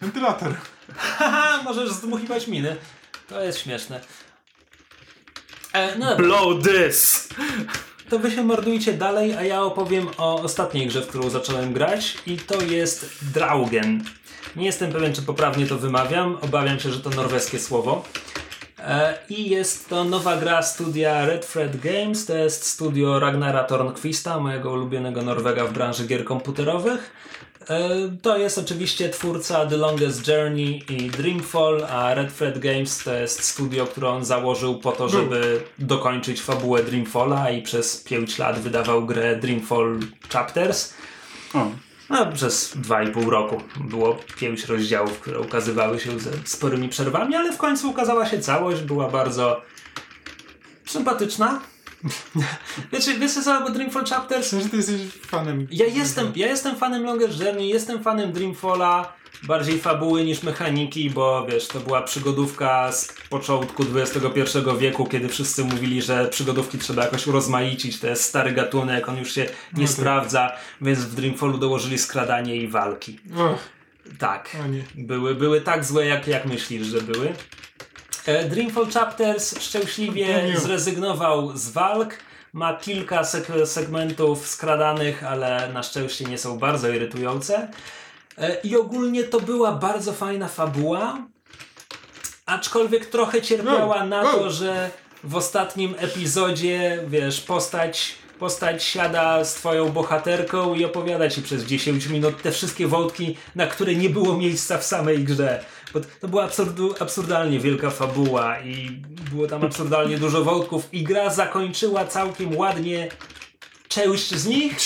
Wentylator. Haha, możesz zdmuchiwać miny. To jest śmieszne. E, no Blow this! to wy się mordujcie dalej, a ja opowiem o ostatniej grze, w którą zacząłem grać i to jest Draugen. Nie jestem pewien, czy poprawnie to wymawiam. Obawiam się, że to norweskie słowo. E, I jest to nowa gra studia Red Thread Games. To jest studio Ragnara Tornquista, mojego ulubionego Norwega w branży gier komputerowych. E, To jest oczywiście twórca The Longest Journey i Dreamfall, a Red Thread Games to jest studio, które on założył po to, żeby dokończyć fabułę Dreamfalla i przez 5 lat wydawał grę Dreamfall Chapters. O. No, przez 2,5 roku było pięć rozdziałów, które ukazywały się ze sporymi przerwami, ale w końcu ukazała się całość, była bardzo sympatyczna. Wiecie, wiecie co, bo Dreamfall Chapters Myślę, że ty jesteś fanem. ja jestem, ja jestem fanem Longest Journey, jestem fanem Dreamfalla, bardziej fabuły niż mechaniki, bo wiesz, to była przygodówka z początku XXI wieku, kiedy wszyscy mówili, że przygodówki trzeba jakoś urozmaicić, to jest stary gatunek, on już się nie No tak. sprawdza, więc w Dreamfallu dołożyli skradanie i walki. Och, Tak. Były, były tak złe, jak, jak myślisz, że były. E, Dreamfall Chapters szczęśliwie Daniel. zrezygnował z walk. Ma kilka sek- segmentów skradanych, ale na szczęście nie są bardzo irytujące. E, I ogólnie to była bardzo fajna fabuła. Aczkolwiek trochę cierpiała na to, że w ostatnim epizodzie, wiesz, postać, postać siada z twoją bohaterką i opowiada ci przez 10 minut te wszystkie wątki, na które nie było miejsca w samej grze. Bo to była absurdu, absurdalnie wielka fabuła i było tam absurdalnie dużo wątków i gra zakończyła całkiem ładnie część z nich,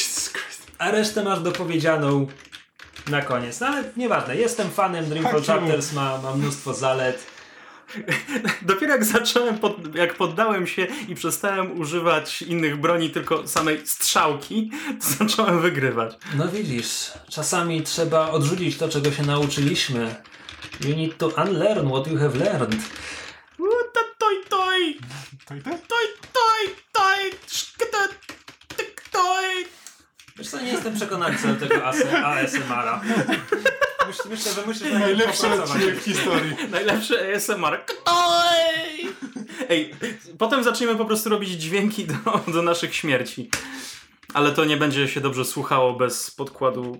a resztę masz dopowiedzianą na koniec. No ale nieważne, jestem fanem Dreamfall Tak? Chapters, ma, ma mnóstwo zalet. Dopiero jak zacząłem, pod, jak poddałem się i przestałem używać innych broni, tylko samej strzałki, to zacząłem wygrywać. No widzisz, czasami trzeba odrzucić to, czego się nauczyliśmy. You need to unlearn what you have learned. Toj, toj, toj, toj, toj, szkyta, tyk, toj. Wiesz co, nie jestem przekonany co do tego AS- ASMR-a. Myślę, myślę, że musisz Najlepszy odcinek w historii. Najlepszy ASMR. Ktoj! Ej, potem zaczniemy po prostu robić dźwięki do, do naszych śmierci. Ale to nie będzie się dobrze słuchało bez podkładu.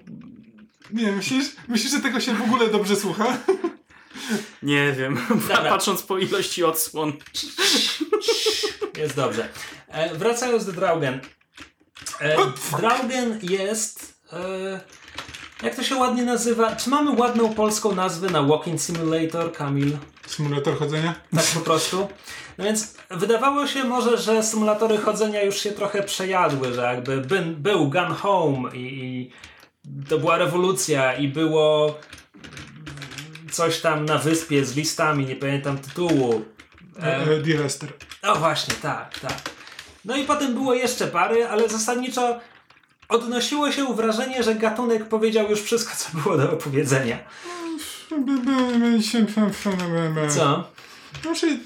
Nie, myślisz, myślisz, że tego się w ogóle dobrze słucha? Nie wiem. Dobra. Patrząc po ilości odsłon. Jest dobrze. E, wracając do Draugen. E, Draugen jest... E, jak to się ładnie nazywa? Czy mamy ładną polską nazwę na Walking Simulator, Kamil? Symulator chodzenia? Tak po prostu. No więc wydawało się może, że symulatory chodzenia już się trochę przejadły, że jakby by, był Gun Home i, i to była rewolucja i było coś tam na wyspie z listami, nie pamiętam tytułu. E, E, Direster. no właśnie, tak, tak. No i potem było jeszcze pary, ale zasadniczo odnosiło się wrażenie, że gatunek powiedział już wszystko, co było do opowiedzenia. Co? Znaczy,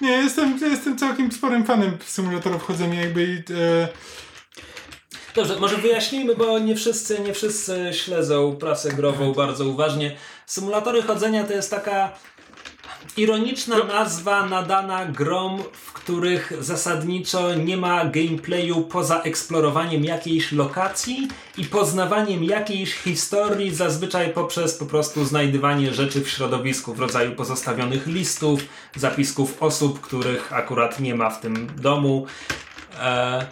nie, jestem, jestem całkiem sporym fanem symulatorów chodzenia jakby i, e, Dobrze, może wyjaśnijmy, bo nie wszyscy, nie wszyscy śledzą prasę grową bardzo uważnie. Symulatory chodzenia to jest taka ironiczna nazwa nadana grom, w których zasadniczo nie ma gameplayu poza eksplorowaniem jakiejś lokacji i poznawaniem jakiejś historii, zazwyczaj poprzez po prostu znajdywanie rzeczy w środowisku w rodzaju pozostawionych listów, zapisków osób, których akurat nie ma w tym domu. E,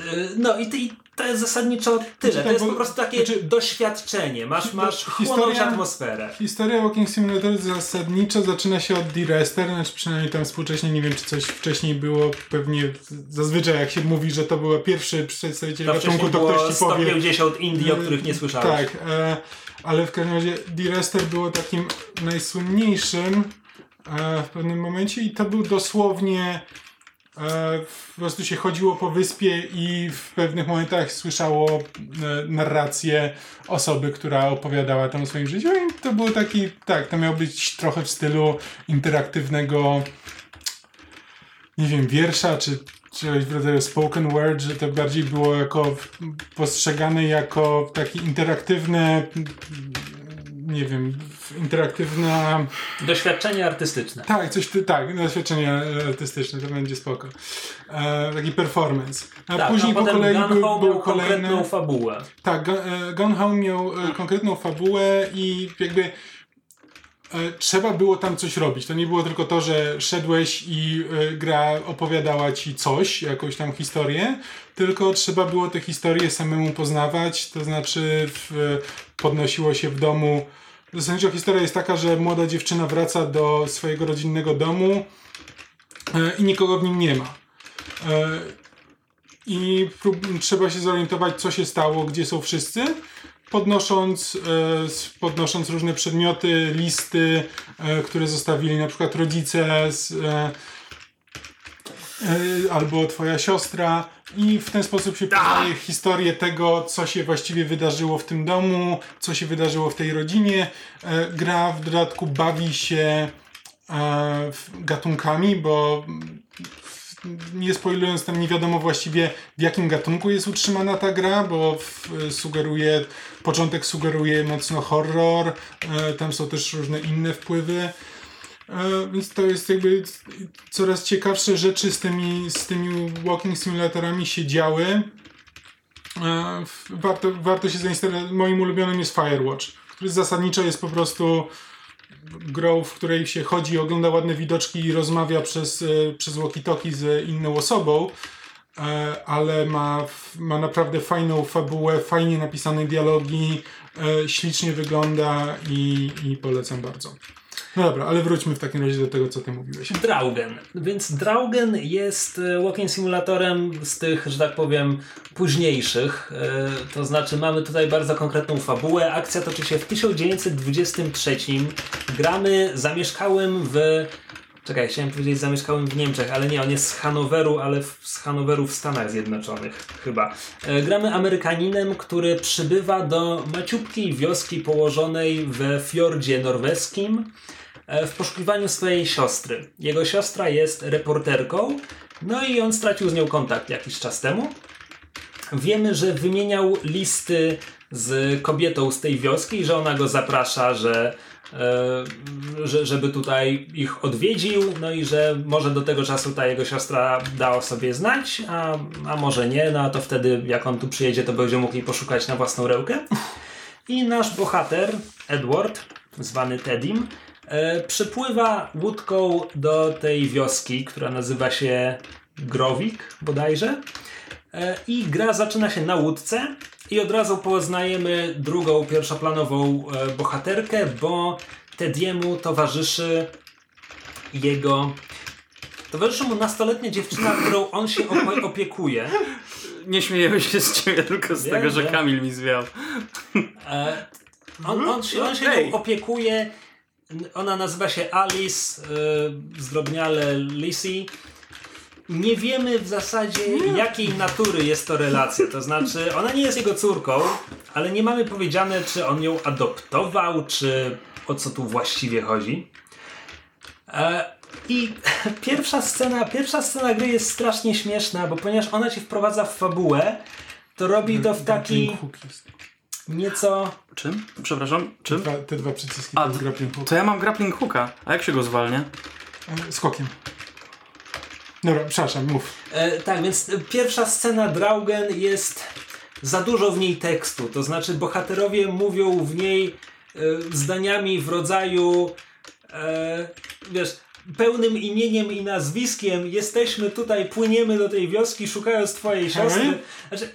Y, No i, i to jest zasadniczo tyle. Znaczy, To jest bo- po prostu takie znaczy- doświadczenie. Masz, masz chłonąć atmosferę. Historia Walking Simulator zasadniczo zaczyna się od D-Rester, znaczy przynajmniej tam współcześnie, nie wiem czy coś wcześniej było, pewnie zazwyczaj jak się mówi, że to był pierwszy przedstawiciel To gatunku, to ktoś ci powie... 150 Indii, o których nie słyszałeś. Tak, e, ale w każdym razie D-Rester było takim najsłynniejszym e, w pewnym momencie i to był dosłownie po prostu się chodziło po wyspie i w pewnych momentach słyszało e, narrację osoby, która opowiadała tam o swoim życiu. I to było taki, tak, to miało być trochę w stylu interaktywnego nie wiem, wiersza, czy czegoś w rodzaju spoken word, że to bardziej było jako postrzegane jako taki interaktywne nie wiem, interaktywna... Doświadczenie artystyczne. Tak, coś, tak, doświadczenie artystyczne, to będzie spoko. E, taki performance. A tak, później a po kolei Gun był, Ho był miał kolejny... konkretną fabułę. Tak, e, Gone Home miał e, konkretną fabułę i jakby e, trzeba było tam coś robić. To nie było tylko to, że szedłeś i e, gra opowiadała ci coś, jakąś tam historię, tylko trzeba było te historie samemu poznawać, to znaczy w, podnosiło się w domu. Zasadniczo historia jest taka, że młoda dziewczyna wraca do swojego rodzinnego domu e, i nikogo w nim nie ma. E, I trzeba się zorientować, co się stało, gdzie są wszyscy podnosząc, e, podnosząc różne przedmioty, listy, które zostawili na przykład rodzice z, albo twoja siostra i w ten sposób się poznaje historię tego, co się właściwie wydarzyło w tym domu, co się wydarzyło w tej rodzinie. E, Gra w dodatku bawi się e, gatunkami, bo mm, nie spoilując tam nie wiadomo właściwie w jakim gatunku jest utrzymana ta gra, bo w, sugeruje, początek sugeruje mocno horror, e, tam są też różne inne wpływy. E, więc to jest jakby coraz ciekawsze rzeczy z tymi, z tymi walking simulatorami się działy. E, warto, warto się zainstalować. Moim ulubionym jest Firewatch, który zasadniczo jest po prostu grą, w której się chodzi, ogląda ładne widoczki i rozmawia przez, e, przez walkie-talkie z inną osobą, ale ma, ma naprawdę fajną fabułę, fajnie napisane dialogi, ślicznie wygląda i, i polecam bardzo. No dobra, ale wróćmy w takim razie do tego, co ty mówiłeś. Draugen. Więc Draugen jest e, walking simulatorem z tych, że tak powiem, późniejszych. E, To znaczy mamy tutaj bardzo konkretną fabułę. Akcja toczy się w 1923. Gramy zamieszkałym w... Czekaj, chciałem powiedzieć zamieszkałym w Niemczech, ale nie, on jest z Hanoweru, ale w, z Hanoweru w Stanach Zjednoczonych chyba. E, Gramy Amerykaninem, który przybywa do maciupkiej wioski położonej we fiordzie norweskim w poszukiwaniu swojej siostry. Jego siostra jest reporterką, no i on stracił z nią kontakt jakiś czas temu. Wiemy, że wymieniał listy z kobietą z tej wioski, że ona go zaprasza, że, e, że, żeby tutaj ich odwiedził, no i że może do tego czasu ta jego siostra da o sobie znać, a, a może nie, no a to wtedy jak on tu przyjedzie, to będzie mógł jej poszukać na własną rękę. I nasz bohater, Edward, zwany Teddym, e, przypływa łódką do tej wioski, która nazywa się Growik bodajże. E, I gra zaczyna się na łódce i od razu poznajemy drugą pierwszoplanową e, bohaterkę, bo Tediemu towarzyszy jego... Towarzyszy mu nastoletnia dziewczyna, którą on się opiekuje. Nie śmiejemy się z ciebie, tylko z Wiem, tego, że. Kamil mi zwiał. E, on, on się, on się nią opiekuje. Ona nazywa się Alice, e, zdrobniale Lizzie. Nie wiemy w zasadzie jakiej natury jest to relacja. To znaczy, ona nie jest jego córką, ale nie mamy powiedziane, czy on ją adoptował, czy o co tu właściwie chodzi. E, I pierwsza scena, pierwsza scena gry jest strasznie śmieszna, bo ponieważ ona cię wprowadza w fabułę, to robi to w taki. Nieco Czym? Przepraszam, czym? Dwa, te dwa przyciski A, to grappling hook. To ja mam grappling hooka. A jak się go zwalnia? Skokiem. Dobra, przepraszam, mów. E, tak, więc pierwsza scena Draugen jest za dużo w niej tekstu. To znaczy, bohaterowie mówią w niej e, zdaniami w rodzaju e, wiesz, pełnym imieniem i nazwiskiem. Jesteśmy tutaj, płyniemy do tej wioski, szukając twojej siostry. Znaczy,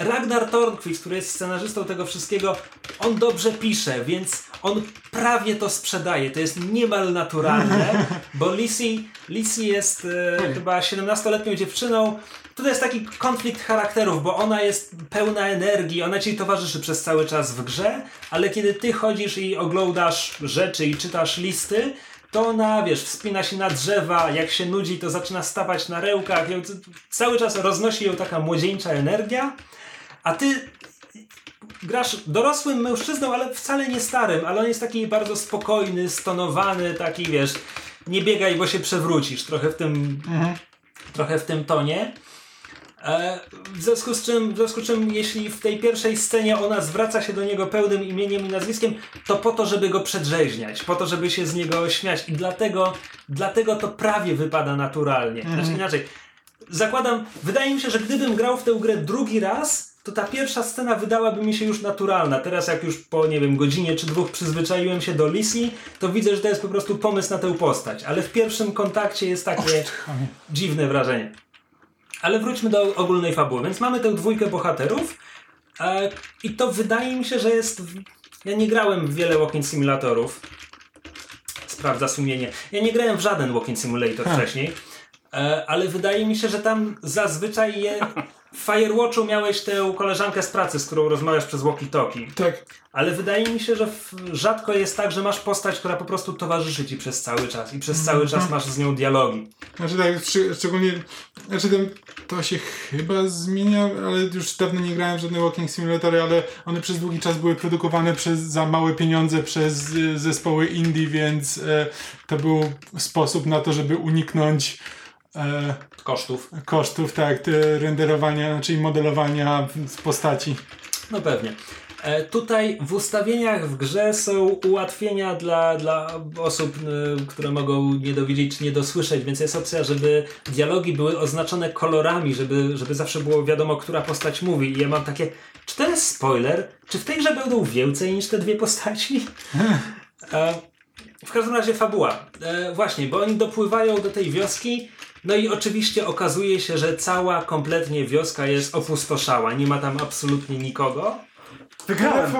Ragnar Tornquist, który jest scenarzystą tego wszystkiego, on dobrze pisze, więc on prawie to sprzedaje. To jest niemal naturalne, bo Lizzie, Lizzie jest e, chyba 17-letnią dziewczyną. Tutaj jest taki konflikt charakterów, bo ona jest pełna energii, ona ci towarzyszy przez cały czas w grze, ale kiedy ty chodzisz i oglądasz rzeczy i czytasz listy, to na, wiesz, wspina się na drzewa, jak się nudzi, to zaczyna stawać na rełkach. Cały czas roznosi ją taka młodzieńcza energia, a ty grasz dorosłym mężczyzną, ale wcale nie starym, ale on jest taki bardzo spokojny, stonowany, taki, wiesz, nie biegaj, bo się przewrócisz, trochę w tym, trochę w tym tonie. E, W związku, z czym, w związku z czym, jeśli w tej pierwszej scenie ona zwraca się do niego pełnym imieniem i nazwiskiem, to po to, żeby go przedrzeźniać, po to, żeby się z niego śmiać i dlatego, dlatego to prawie wypada naturalnie. Znaczy inaczej, zakładam, wydaje mi się, że gdybym grał w tę grę drugi raz, to ta pierwsza scena wydałaby mi się już naturalna. Teraz jak już po, nie wiem, godzinie czy dwóch przyzwyczaiłem się do Lisi, to widzę, że to jest po prostu pomysł na tę postać. Ale w pierwszym kontakcie jest takie dziwne wrażenie. Ale wróćmy do ogólnej fabuły. Więc mamy tę dwójkę bohaterów e, i to wydaje mi się, że jest... Ja nie grałem w wiele walking simulatorów. Sprawdza sumienie. Ja nie grałem w żaden walking simulator wcześniej. E, ale wydaje mi się, że tam zazwyczaj je... W Firewatchu miałeś tę koleżankę z pracy, z którą rozmawiasz przez walkie-talkie. Tak. Ale wydaje mi się, że w, rzadko jest tak, że masz postać, która po prostu towarzyszy ci przez cały czas i przez cały czas masz z nią dialogi. Znaczy tak, szcz- szczególnie, znaczy to się chyba zmienia, ale już dawno nie grałem w żadne walking simulatory, ale one przez długi czas były produkowane przez, za małe pieniądze przez e, zespoły indie, więc e, to był sposób na to, żeby uniknąć e, Kosztów. kosztów, tak, renderowania, czyli modelowania postaci. No pewnie. E, tutaj w ustawieniach w grze są ułatwienia dla, dla osób, y, które mogą nie dowiedzieć czy nie dosłyszeć, więc jest opcja, żeby dialogi były oznaczone kolorami, żeby, żeby zawsze było wiadomo, która postać mówi. I ja mam takie, czy to jest spoiler? Czy w tej grze będą więcej niż te dwie postaci? E, w każdym razie fabuła. E, właśnie, bo oni dopływają do tej wioski, no i oczywiście okazuje się, że cała kompletnie wioska jest opustoszała. Nie ma tam absolutnie nikogo. Wygrałem!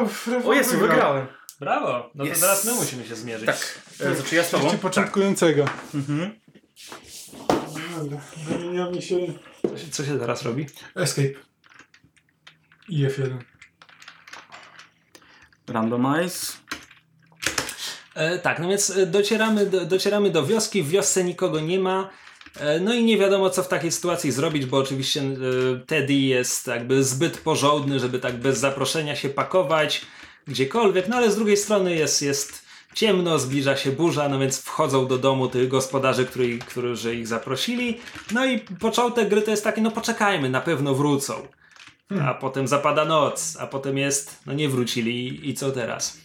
O Jezu, wygrałem! Brawo! No to Yes. teraz my musimy się zmierzyć. Tak. E, Znaczy ja z tobą? Początkującego. Dobra, wymienia mi się Co się, co się teraz robi? Escape. I F1. Randomize. E, tak, no więc e, docieramy do, docieramy do wioski, w wiosce nikogo nie ma. E, no i nie wiadomo, co w takiej sytuacji zrobić, bo oczywiście e, Teddy jest jakby zbyt porządny, żeby tak bez zaproszenia się pakować gdziekolwiek, no ale z drugiej strony jest, jest ciemno, zbliża się burza, no więc wchodzą do domu tych gospodarzy, którzy, którzy ich zaprosili. No i początek gry to jest taki, no poczekajmy, na pewno wrócą. A potem zapada noc, a potem jest, no nie wrócili i co teraz?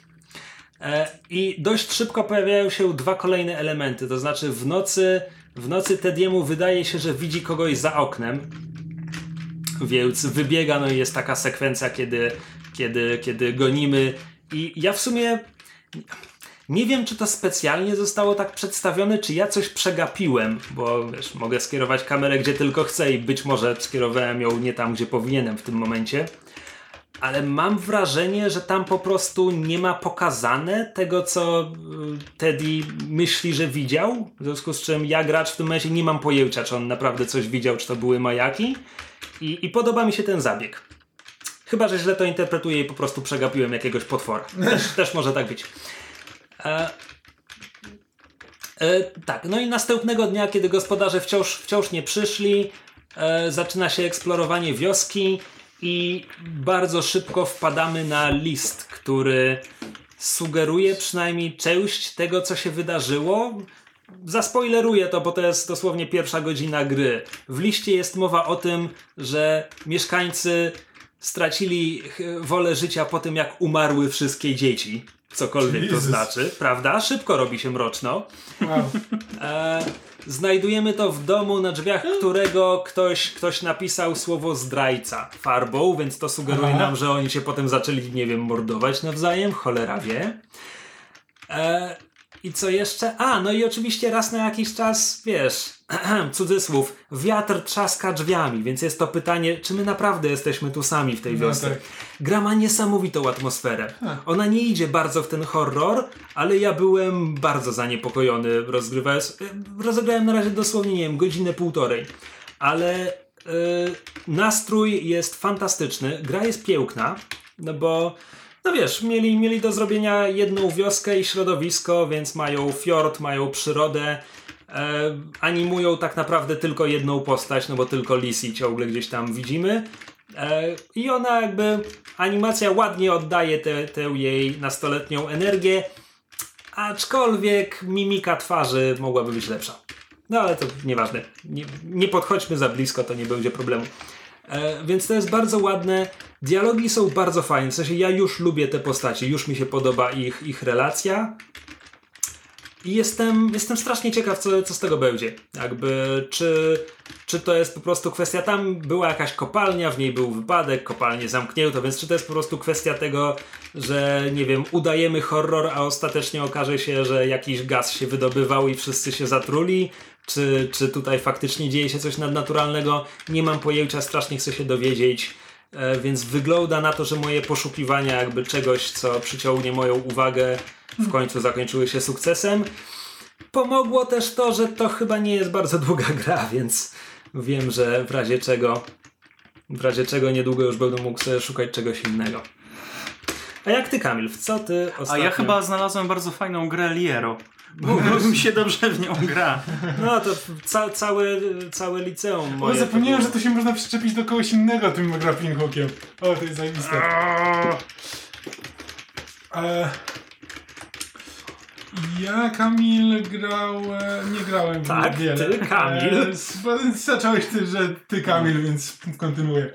E, I dość szybko pojawiają się dwa kolejne elementy, to znaczy w nocy, w nocy Tediemu wydaje się, że widzi kogoś za oknem, więc wybiega, no i jest taka sekwencja, kiedy, kiedy, kiedy gonimy. I ja w sumie nie wiem, czy to specjalnie zostało tak przedstawione, czy ja coś przegapiłem, bo wiesz, mogę skierować kamerę gdzie tylko chcę i być może skierowałem ją nie tam, gdzie powinienem w tym momencie ale mam wrażenie, że tam po prostu nie ma pokazane tego, co y, Teddy myśli, że widział. W związku z czym ja, gracz, w tym momencie nie mam pojęcia, czy on naprawdę coś widział, czy to były majaki. I, i podoba mi się ten zabieg. Chyba, że źle to interpretuję i po prostu przegapiłem jakiegoś potwora. Też, też może tak być. E, e, tak, no i następnego dnia, kiedy gospodarze wciąż, wciąż nie przyszli, e, zaczyna się eksplorowanie wioski i bardzo szybko wpadamy na list, który sugeruje przynajmniej część tego, co się wydarzyło. Zaspoileruję to, bo to jest dosłownie pierwsza godzina gry. W liście jest mowa o tym, że mieszkańcy stracili wolę życia po tym, jak umarły wszystkie dzieci. Cokolwiek to Jezus. znaczy, prawda? Szybko robi się mroczno. Wow. E, znajdujemy to w domu, na drzwiach którego ktoś, ktoś napisał słowo zdrajca farbą, więc to sugeruje Aha. nam, że oni się potem zaczęli, nie wiem, mordować nawzajem, cholera wie. E, I co jeszcze? A, no i oczywiście raz na jakiś czas, wiesz, cudzysłów, wiatr trzaska drzwiami, więc jest to pytanie, czy my naprawdę jesteśmy tu sami w tej No wiosce. tak. Gra ma niesamowitą atmosferę. Ona nie idzie bardzo w ten horror, ale ja byłem bardzo zaniepokojony rozgrywając. Rozegrałem na razie dosłownie, nie wiem, godzinę, półtorej. Ale e, nastrój jest fantastyczny. Gra jest piękna, no bo no wiesz, mieli, mieli do zrobienia jedną wioskę i środowisko, więc mają fiord, mają przyrodę. E, animują tak naprawdę tylko jedną postać, no bo tylko Lisi ciągle gdzieś tam widzimy. E, I ona jakby, animacja ładnie oddaje tę jej nastoletnią energię, aczkolwiek mimika twarzy mogłaby być lepsza. No ale to nieważne. Nie, nie podchodźmy za blisko, to nie będzie problemu. E, więc to jest bardzo ładne. Dialogi są bardzo fajne. W sensie ja już lubię te postacie, już mi się podoba ich, ich relacja. I jestem, jestem strasznie ciekaw, co, co z tego będzie. Jakby, czy, czy to jest po prostu kwestia, tam była jakaś kopalnia, w niej był wypadek, kopalnię zamknięto, więc czy to jest po prostu kwestia tego, że nie wiem, udajemy horror, a ostatecznie okaże się, że jakiś gaz się wydobywał i wszyscy się zatruli, czy, czy tutaj faktycznie dzieje się coś nadnaturalnego, nie mam pojęcia, strasznie chcę się dowiedzieć. E, więc wygląda na to, że moje poszukiwania jakby czegoś, co przyciągnie moją uwagę, w końcu zakończyły się sukcesem. Pomogło też to, że to chyba nie jest bardzo długa gra, więc wiem, że w razie czego w razie czego niedługo już będę mógł sobie szukać czegoś innego. A jak ty, Kamil, w co ty ostatnio... A ja chyba znalazłem bardzo fajną grę Liero. Bo mi się dobrze w nią gra. No to ca całe, całe liceum O, zapomniałem, że to się można przyczepić do kogoś innego tym grappling hookiem. O, to jest zajebiste. E, ja, Kamil, grałem... Nie grałem w Tak, wiele. ty, Kamil. E, bo zacząłeś ty, że ty, Kamil, więc kontynuuję.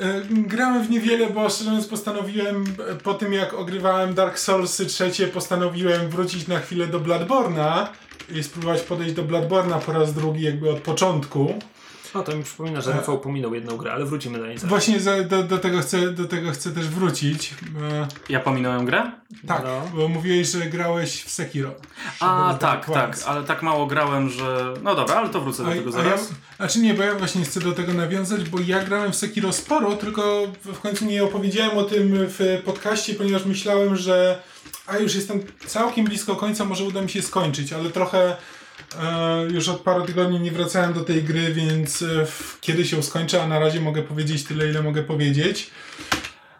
E, Grałem w niewiele, bo szczerze mówiąc postanowiłem, po tym jak ogrywałem Dark Soulsy trzecie, postanowiłem wrócić na chwilę do Bloodborne'a i spróbować podejść do Bloodborne'a po raz drugi jakby od początku. No to mi przypomina, że Rafał pominął jedną grę, ale wrócimy do niej zaraz. Właśnie za, do, do, tego chcę, do tego chcę też wrócić. Ja pominąłem grę? tak, No. bo mówiłeś, że grałeś w Sekiro. A, tak, tak, koniec. ale tak mało grałem, że... No dobra, ale to wrócę do tego a ja, zaraz. znaczy nie, bo ja właśnie chcę do tego nawiązać, bo ja grałem w Sekiro sporo, tylko w końcu nie opowiedziałem o tym w podcaście, ponieważ myślałem, że a już jestem całkiem blisko końca, może uda mi się skończyć, ale trochę już od paru tygodni nie wracałem do tej gry, więc e, kiedy się skończę, a na razie mogę powiedzieć tyle, ile mogę powiedzieć.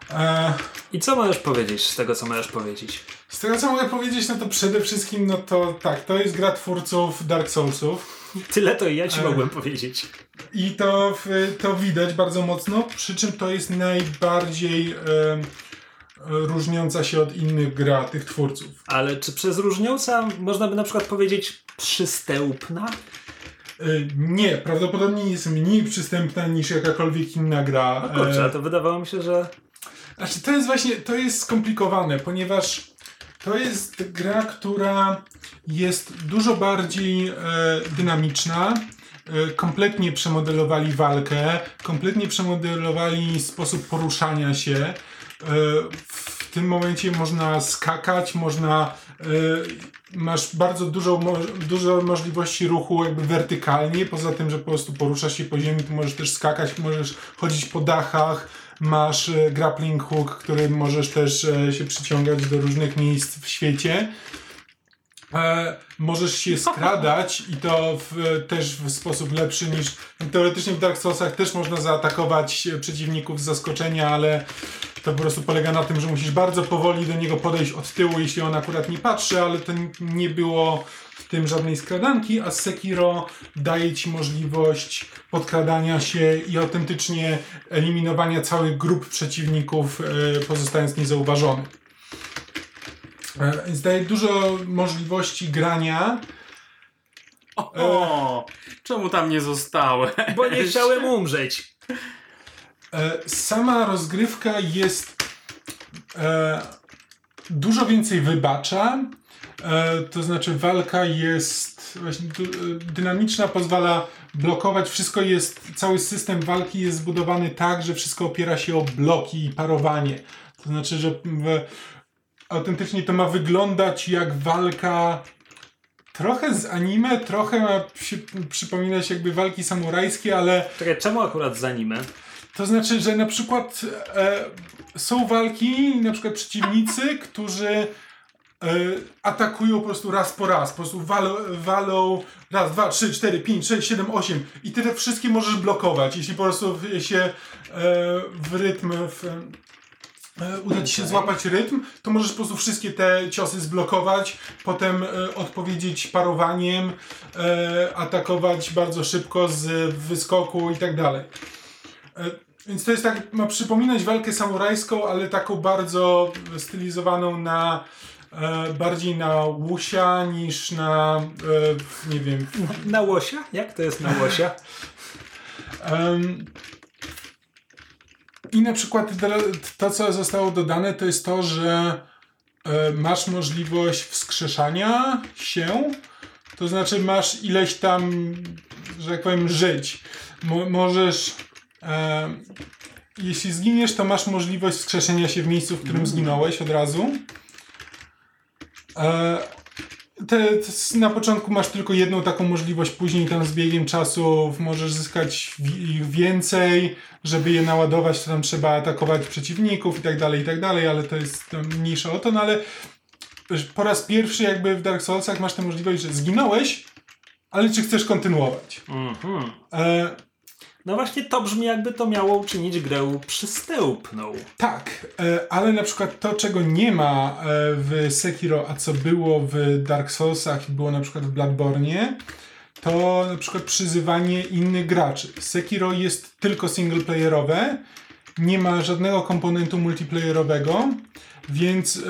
E, I co możesz powiedzieć z tego, co możesz powiedzieć? z tego co mogę powiedzieć, no to przede wszystkim, no to tak, to jest gra twórców Dark Soulsów. Tyle to i ja ci E. mogłem powiedzieć. I to, to widać bardzo mocno, przy czym to jest najbardziej em, różniąca się od innych gra tych twórców. Ale czy przez różniąca można by na przykład powiedzieć przystępna? Y, Nie, prawdopodobnie jest mniej przystępna niż jakakolwiek inna gra. No kurczę, E, to wydawało mi się, że Znaczy, to jest właśnie, to jest skomplikowane, ponieważ to jest gra, która jest dużo bardziej e, dynamiczna. E, kompletnie przemodelowali walkę, kompletnie przemodelowali sposób poruszania się. E, w tym momencie można skakać, można. E, masz bardzo dużo, dużo możliwości ruchu jakby wertykalnie, poza tym, że po prostu poruszasz się po ziemi, to możesz też skakać, możesz chodzić po dachach, masz e, grappling hook, którym możesz też się przyciągać do różnych miejsc w świecie. E, możesz się skradać i to w, też w sposób lepszy niż teoretycznie w Dark Soulsach też można zaatakować przeciwników z zaskoczenia, ale to po prostu polega na tym, że musisz bardzo powoli do niego podejść od tyłu, jeśli on akurat nie patrzy, ale to nie było w tym żadnej skradanki, a Sekiro daje ci możliwość podkradania się i autentycznie eliminowania całych grup przeciwników, e, pozostając niezauważony. E, Więc daje dużo możliwości grania. O, czemu tam nie zostałem? bo nie chciałem umrzeć. E, Sama rozgrywka jest e, dużo więcej wybacza. E, to znaczy walka jest właśnie dynamiczna, pozwala blokować. Wszystko jest, cały system walki jest zbudowany tak, że wszystko opiera się o bloki i parowanie. To znaczy, że autentycznie to ma wyglądać jak walka trochę z anime, trochę ma przy, przypominać jakby walki samurajskie, ale Czekaj, czemu akurat z anime? To znaczy, że na przykład e, są walki, na przykład przeciwnicy, którzy e, atakują po prostu raz po raz, po prostu walą, walą raz, dwa, trzy, cztery, pięć, sześć, siedem, osiem i ty te wszystkie możesz blokować, jeśli po prostu się e, w rytm w, e, uda ci się złapać rytm, to możesz po prostu wszystkie te ciosy zblokować, potem e, odpowiedzieć parowaniem, e, atakować bardzo szybko z wyskoku i tak dalej. E, Więc to jest tak, ma przypominać walkę samurajską, ale taką bardzo stylizowaną na e, bardziej na łusia niż na e, nie wiem, Na łosia? Jak to jest na łosia? Em, I na przykład to, co zostało dodane, to jest to, że e, masz możliwość wskrzeszania się, to znaczy masz ileś tam, że tak powiem, żyć. Mo- możesz, e, jeśli zginiesz, to masz możliwość wskrzeszenia się w miejscu, w którym zginąłeś od razu. E, te, te, na początku masz tylko jedną taką możliwość, później tam z biegiem czasu możesz zyskać ich więcej, żeby je naładować, to tam trzeba atakować przeciwników i tak dalej, i tak dalej, ale to jest mniejsze o to, no ale po raz pierwszy jakby w Dark Soulsach masz tę możliwość, że zginąłeś, ale czy chcesz kontynuować? Mhm. E, No właśnie to brzmi jakby to miało uczynić grę przystępną. Tak, e, ale na przykład to, czego nie ma e, w Sekiro, a co było w Dark Soulsach i było na przykład w Bloodborne, to na przykład przyzywanie innych graczy. Sekiro jest tylko singleplayerowe, nie ma żadnego komponentu multiplayerowego, więc e,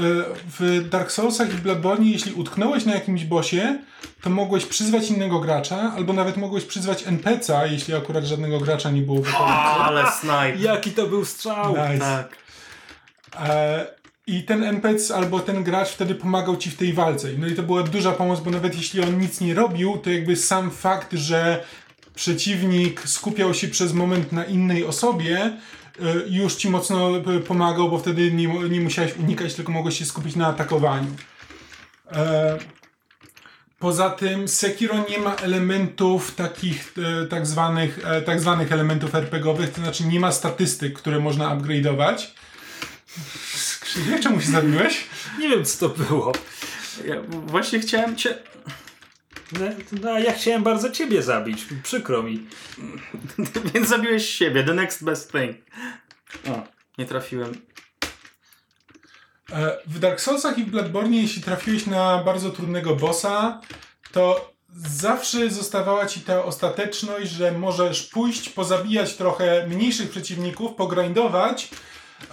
w Dark Soulsach i w Bloodborne, jeśli utknąłeś na jakimś bossie, to mogłeś przyzwać innego gracza, albo nawet mogłeś przyzwać NPC'a, jeśli akurat żadnego gracza nie było w okolicy. Ale snipe. Jaki to był strzał! Nice. Tak. E, I ten NPC albo ten gracz wtedy pomagał ci w tej walce. No i to była duża pomoc, bo nawet jeśli on nic nie robił, to jakby sam fakt, że przeciwnik skupiał się przez moment na innej osobie, już ci mocno e, pomagał, bo wtedy nie, nie musiałeś unikać, tylko mogłeś się skupić na atakowaniu. E, Poza tym Sekiro nie ma elementów takich e, tak, zwanych, e, tak zwanych elementów RPGowych, to znaczy nie ma statystyk, które można upgrade'ować. Krzysiek, czemu się zabiłeś? Nie wiem co to było. Ja właśnie chciałem cię... No, no a ja chciałem bardzo ciebie zabić. Przykro mi. Więc zabiłeś siebie. The next best thing. O, nie trafiłem. E, W Dark Soulsach i w Bloodborne, jeśli trafiłeś na bardzo trudnego bossa, to zawsze zostawała ci ta ostateczność, że możesz pójść, pozabijać trochę mniejszych przeciwników, pogrindować,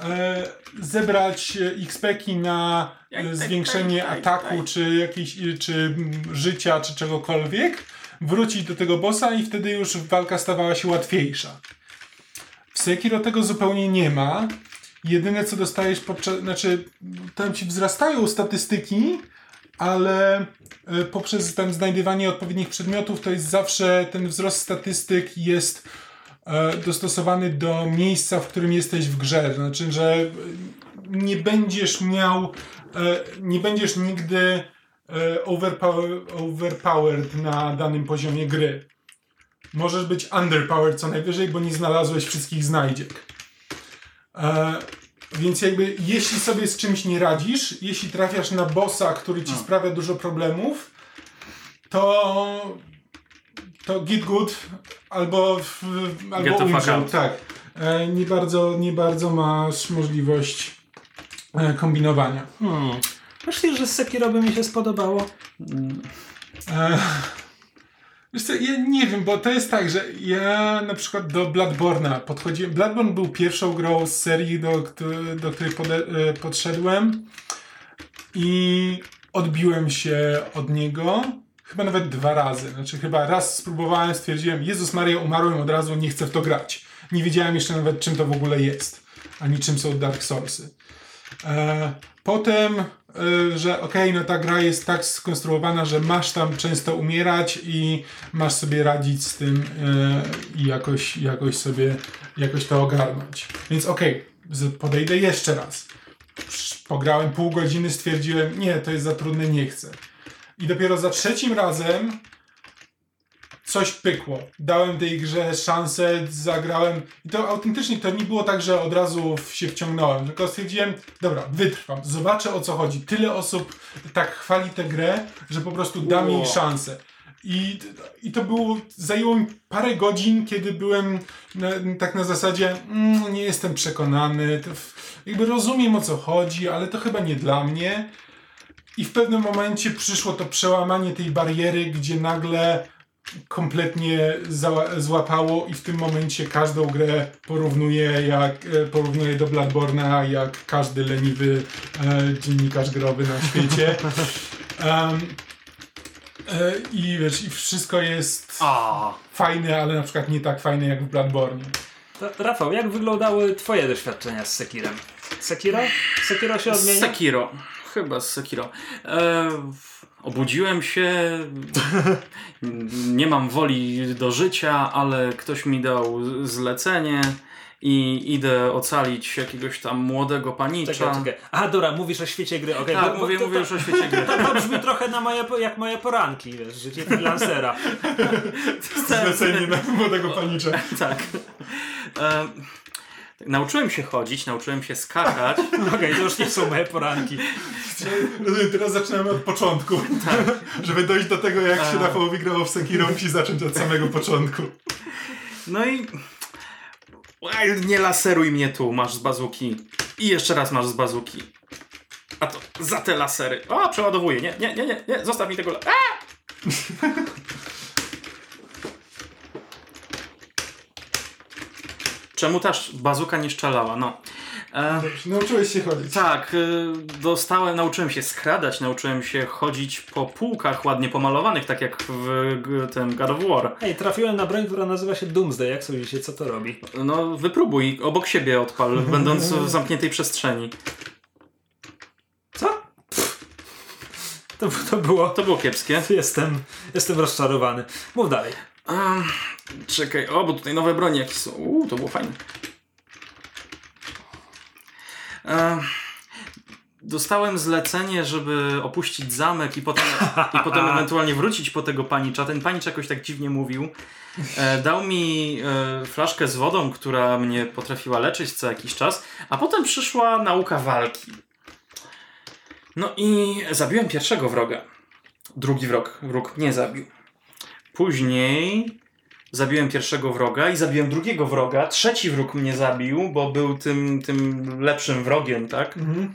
e, zebrać e, XP-ki na zwiększenie ataku, czy jakiejś, czy życia, czy czegokolwiek, wrócić do tego bossa i wtedy już walka stawała się łatwiejsza. W Sekiro tego zupełnie nie ma. Jedyne co dostajesz podczas, znaczy tam ci wzrastają statystyki, ale e, poprzez tam znajdywanie odpowiednich przedmiotów to jest zawsze ten wzrost statystyk jest e, dostosowany do miejsca, w którym jesteś w grze. Znaczy, że nie będziesz miał, e, nie będziesz nigdy e, overpower, overpowered na danym poziomie gry. Możesz być underpowered co najwyżej, bo nie znalazłeś wszystkich znajdziek. E, więc jakby jeśli sobie z czymś nie radzisz, jeśli trafiasz na bossa, który ci sprawia dużo problemów, to to git good albo w, albo out. Tak. Nie bardzo, nie bardzo masz możliwość kombinowania. Hmm. Myślisz, że Sekiro by mi się spodobało? E, Wiesz co, ja nie wiem, bo to jest tak, że ja na przykład do Bloodborne'a podchodziłem. Bloodborne był pierwszą grą z serii, do, do której pode, e, podszedłem i odbiłem się od niego chyba nawet dwa razy. Znaczy chyba raz spróbowałem, stwierdziłem, Jezus Maria, umarłem od razu, nie chcę w to grać. Nie wiedziałem jeszcze nawet czym to w ogóle jest, ani czym są Dark Soulsy. E, potem, e, że okej, no ta gra jest tak skonstruowana, że masz tam często umierać i masz sobie radzić z tym e, i jakoś, jakoś sobie jakoś to ogarnąć. Więc okej, z- podejdę jeszcze raz. Pograłem pół godziny, stwierdziłem, nie, to jest za trudne, nie chcę. I dopiero za trzecim razem coś pykło. Dałem tej grze szansę, zagrałem i to autentycznie to nie było tak, że od razu się wciągnąłem, tylko stwierdziłem, dobra, wytrwam, zobaczę o co chodzi. Tyle osób tak chwali tę grę, że po prostu dam jej szansę. I, I to było, zajęło mi parę godzin, kiedy byłem na, tak na zasadzie, mm, nie jestem przekonany, w, jakby rozumiem o co chodzi, ale to chyba nie dla mnie. I w pewnym momencie przyszło to przełamanie tej bariery, gdzie nagle kompletnie złapało i w tym momencie każdą grę porównuje jak e, porównuje do Bloodborne'a jak każdy leniwy e, dziennikarz growy na świecie. Em, e, I wiesz, i wszystko jest A, fajne, ale na przykład nie tak fajne jak w Bloodborne. To, Rafał, jak wyglądały twoje doświadczenia z Sekirem? Sekiro? Sekiro się odmienia? Sekiro. Chyba z Sekiro. E, obudziłem się. nie mam woli do życia, ale ktoś mi dał zlecenie i idę ocalić jakiegoś tam młodego panicza. Czekaj, czekaj. Aha, dobra, mówisz o świecie gry. Okay, Tak, mówię, mówię już o świecie gry. To, to brzmi trochę na moje, jak moje poranki, wiesz, życie freelancera. Zlecenie na młodego panicza. tak. E, nauczyłem się chodzić, nauczyłem się skakać. Okej, to już nie są moje poranki. Rozumiem, teraz zaczynamy od początku. Żeby dojść do tego, jak się Rafałowi grało w Sekiro, musi zacząć od samego początku. No i. Nie laseruj mnie tu, masz z bazuki. I jeszcze raz masz z bazuki. A to za te lasery. O, przeładowuję. Nie, nie, nie, nie, nie. zostaw mi tego. la- Czemu ta bazuka nie szczelała? No. E, Nauczyłeś się chodzić. tak, y, dostałem, nauczyłem się skradać, nauczyłem się chodzić po półkach ładnie pomalowanych, tak jak w tym God of War. Ej, trafiłem na broń, która nazywa się Doomsday. Jak sądzicie, co to robi? No, wypróbuj, obok siebie odpal, będąc w zamkniętej przestrzeni. Co? To, to było... To było kiepskie. Jestem, jestem rozczarowany. Mów dalej. Um, czekaj, o, bo tutaj nowe broni jakieś są. Uuu, to było fajne. Um, dostałem zlecenie, żeby opuścić zamek i potem, i potem ewentualnie wrócić po tego panicza. Ten panicz jakoś tak dziwnie mówił. E, dał mi e, flaszkę z wodą, która mnie potrafiła leczyć co jakiś czas, a potem przyszła nauka walki. No i zabiłem pierwszego wroga. Drugi wrog, wróg mnie zabił. Później zabiłem pierwszego wroga i zabiłem drugiego wroga. Trzeci wróg mnie zabił, bo był tym, tym lepszym wrogiem, tak? Mhm.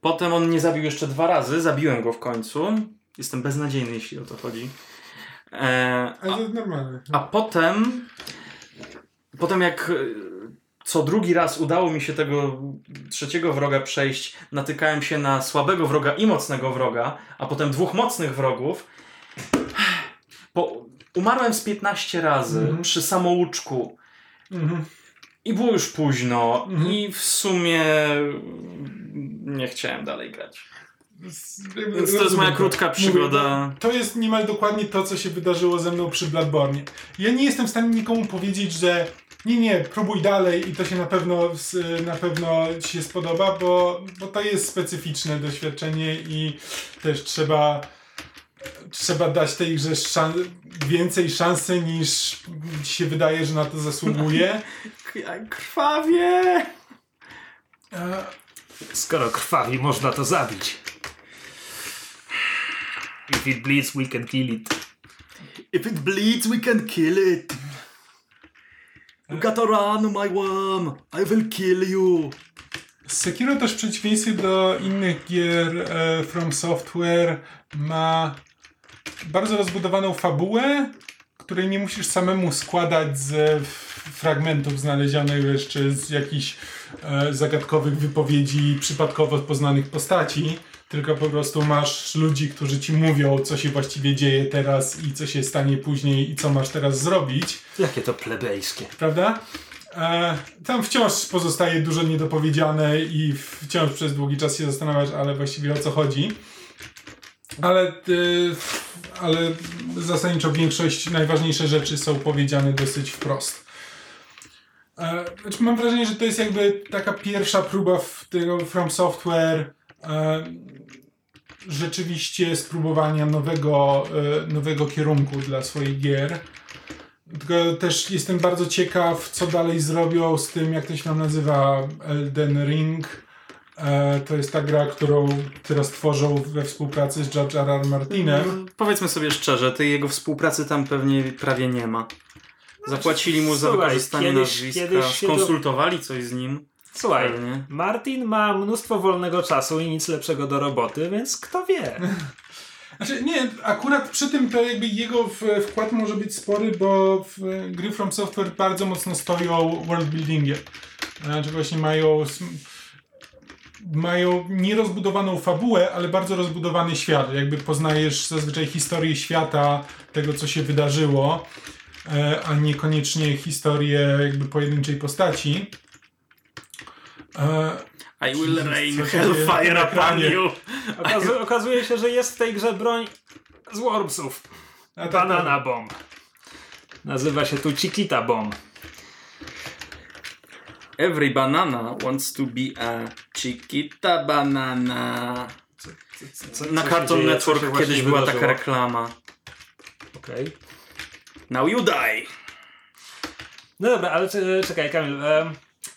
Potem on mnie zabił jeszcze dwa razy, zabiłem go w końcu. Jestem beznadziejny, jeśli o to chodzi. E, Ale to normalne. a potem, potem jak e, co drugi raz udało mi się tego trzeciego wroga przejść, natykałem się na słabego wroga i mocnego wroga, a potem dwóch mocnych wrogów. Po, umarłem z 15 razy Mhm. przy samouczku Mhm. i było już późno Mhm. i w sumie nie chciałem dalej grać. Więc to jest moja krótka przygoda. Mówię, to jest niemal dokładnie to, co się wydarzyło ze mną przy Bloodborne. Ja nie jestem w stanie nikomu powiedzieć, że nie, nie, próbuj dalej i to się na pewno, na pewno ci się spodoba, bo, bo to jest specyficzne doświadczenie i też trzeba trzeba dać tej grze szan więcej szansy niż się wydaje, że na to zasługuje. Krwawie! E, Skoro krwawi, można to zabić. If it bleeds, we can kill it. If it bleeds, we can kill it. You gotta run, my worm. I will kill you. Sekiro też w przeciwieństwie do innych gier e, From Software ma bardzo rozbudowaną fabułę, której nie musisz samemu składać z fragmentów znalezionych wiesz, czy z jakichś e, zagadkowych wypowiedzi przypadkowo poznanych postaci, tylko po prostu masz ludzi, którzy ci mówią, co się właściwie dzieje teraz i co się stanie później i co masz teraz zrobić Jakie to plebejskie. prawda? E, tam wciąż pozostaje dużo niedopowiedziane i wciąż przez długi czas się zastanawiasz, ale właściwie o co chodzi. Ale, y, ale zasadniczo większość, najważniejsze rzeczy są powiedziane dosyć wprost. E, znaczy mam wrażenie, że to jest jakby taka pierwsza próba w tego From Software e, rzeczywiście spróbowania nowego, e, nowego kierunku dla swoich gier. Tylko też jestem bardzo ciekaw, co dalej zrobią z tym, jak to się tam nazywa, Elden Ring. E, to jest ta gra, którą teraz tworzą we współpracy z George R. R. Martinem. Powiedzmy sobie szczerze, tej jego współpracy tam pewnie prawie nie ma. Zapłacili mu za Słuchaj, wykorzystanie kiedyś- nazwiska, kiedyś do- skonsultowali coś z nim. Słuchaj, Pewnie. Martin ma mnóstwo wolnego czasu i nic lepszego do roboty, więc kto wie. Znaczy, nie, akurat przy tym to jakby jego wkład może być spory, bo w, gry From Software bardzo mocno stoją worldbuildingiem. Znaczy właśnie mają mają nierozbudowaną fabułę, ale bardzo rozbudowany świat. Jakby poznajesz zazwyczaj historię świata, tego co się wydarzyło, e, a niekoniecznie historię jakby pojedynczej postaci. E, I will rain hellfire upon you. Okazu okazuje się, że jest w tej grze broń z Wormsów. Banana Bomb. Nazywa się tu Chiquita Bomb. Every banana wants to be a chiquita banana. Co, Na co się Cartoon dzieje? Co Network kiedyś była taka reklama. Okej. Now you die. No dobra, ale cze- czekaj, Kamil. em,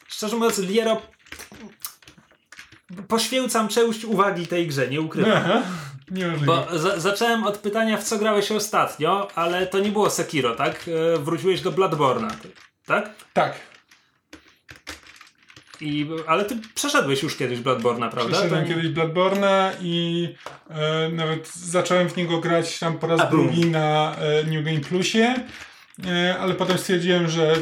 szczerze mówiąc, Liero... Poświęcam część uwagi tej grze, nie ukrywam. Aha, niemożliwe. Bo za zacząłem od pytania, w co grałeś ostatnio, ale to nie było Sekiro, tak? E, Wróciłeś do Bloodborne'a, tak? Tak. I, ale ty przeszedłeś już kiedyś Bloodborne'a, prawda? Przeszedłem kiedyś Bloodborne'a i e, nawet zacząłem w niego grać tam po raz A, drugi na e, New Game Plusie, e, ale potem stwierdziłem, że e,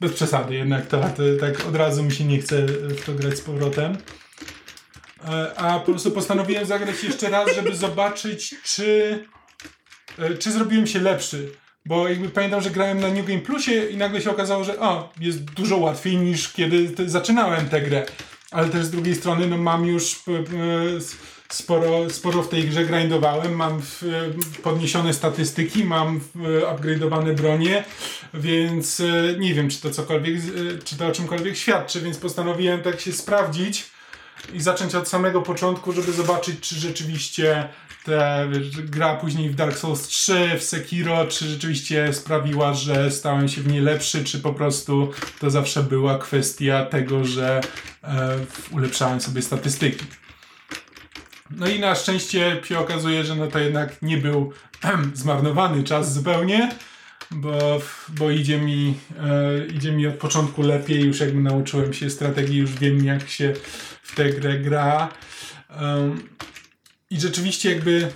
bez przesady jednak to, to tak od razu mi się nie chce w to grać z powrotem. E, a po prostu postanowiłem zagrać jeszcze raz, żeby zobaczyć, czy, e, czy zrobiłem się lepszy. Bo jakby pamiętam, że grałem na New Game Plusie i nagle się okazało, że o, jest dużo łatwiej niż kiedy zaczynałem tę grę. Ale też z drugiej strony, no mam już p- p- sporo, sporo w tej grze grindowałem, mam w, podniesione statystyki, mam upgrade'owane bronie, więc e, nie wiem, czy to cokolwiek, e, czy to o czymkolwiek świadczy, więc postanowiłem tak się sprawdzić i zacząć od samego początku, żeby zobaczyć, czy rzeczywiście te, wiesz, gra później w Dark Souls 3, w Sekiro, czy rzeczywiście sprawiła, że stałem się w niej lepszy, czy po prostu to zawsze była kwestia tego, że e, ulepszałem sobie statystyki. No i na szczęście się okazuje, że no to jednak nie był zmarnowany czas zupełnie, bo, bo idzie, mi, e, idzie mi od początku lepiej, już jakby nauczyłem się strategii, już wiem jak się w tę grę gra. I rzeczywiście jakby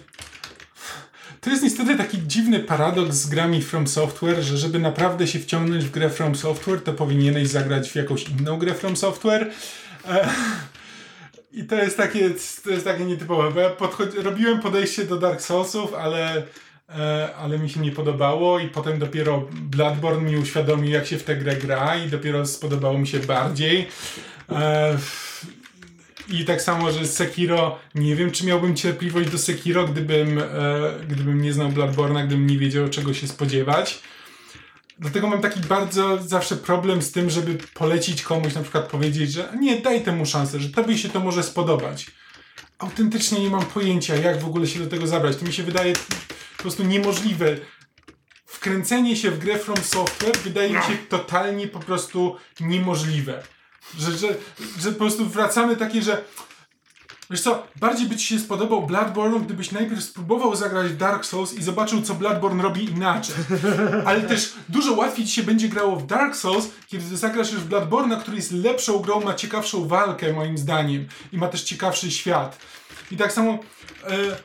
to jest niestety taki dziwny paradoks z grami From Software, że żeby naprawdę się wciągnąć w grę From Software, to powinieneś zagrać w jakąś inną grę From Software. E, I to jest takie, to jest takie nietypowe, bo ja robiłem podejście do Dark Soulsów, ale, e, ale mi się nie podobało i potem dopiero Bloodborne mi uświadomił, jak się w tę grę gra i dopiero spodobało mi się bardziej. E, i tak samo, że Sekiro, nie wiem, czy miałbym cierpliwość do Sekiro, gdybym, e, gdybym nie znał Bloodborne'a, gdybym nie wiedział, czego się spodziewać. Dlatego mam taki bardzo zawsze problem z tym, żeby polecić komuś, na przykład powiedzieć, że nie, daj temu szansę, że tobie się to może spodobać. Autentycznie nie mam pojęcia, jak w ogóle się do tego zabrać. To mi się wydaje po prostu niemożliwe. Wkręcenie się w grę From Software wydaje mi się totalnie po prostu niemożliwe. Że, że, że po prostu wracamy takie, że Wiesz co, bardziej by ci się spodobał Bloodborne, gdybyś najpierw spróbował zagrać w Dark Souls i zobaczył, co Bloodborne robi inaczej. Ale też dużo łatwiej ci się będzie grało w Dark Souls, kiedy zagrasz już w Bloodborne, który jest lepszą grą, ma ciekawszą walkę, moim zdaniem. I ma też ciekawszy świat. I tak samo e,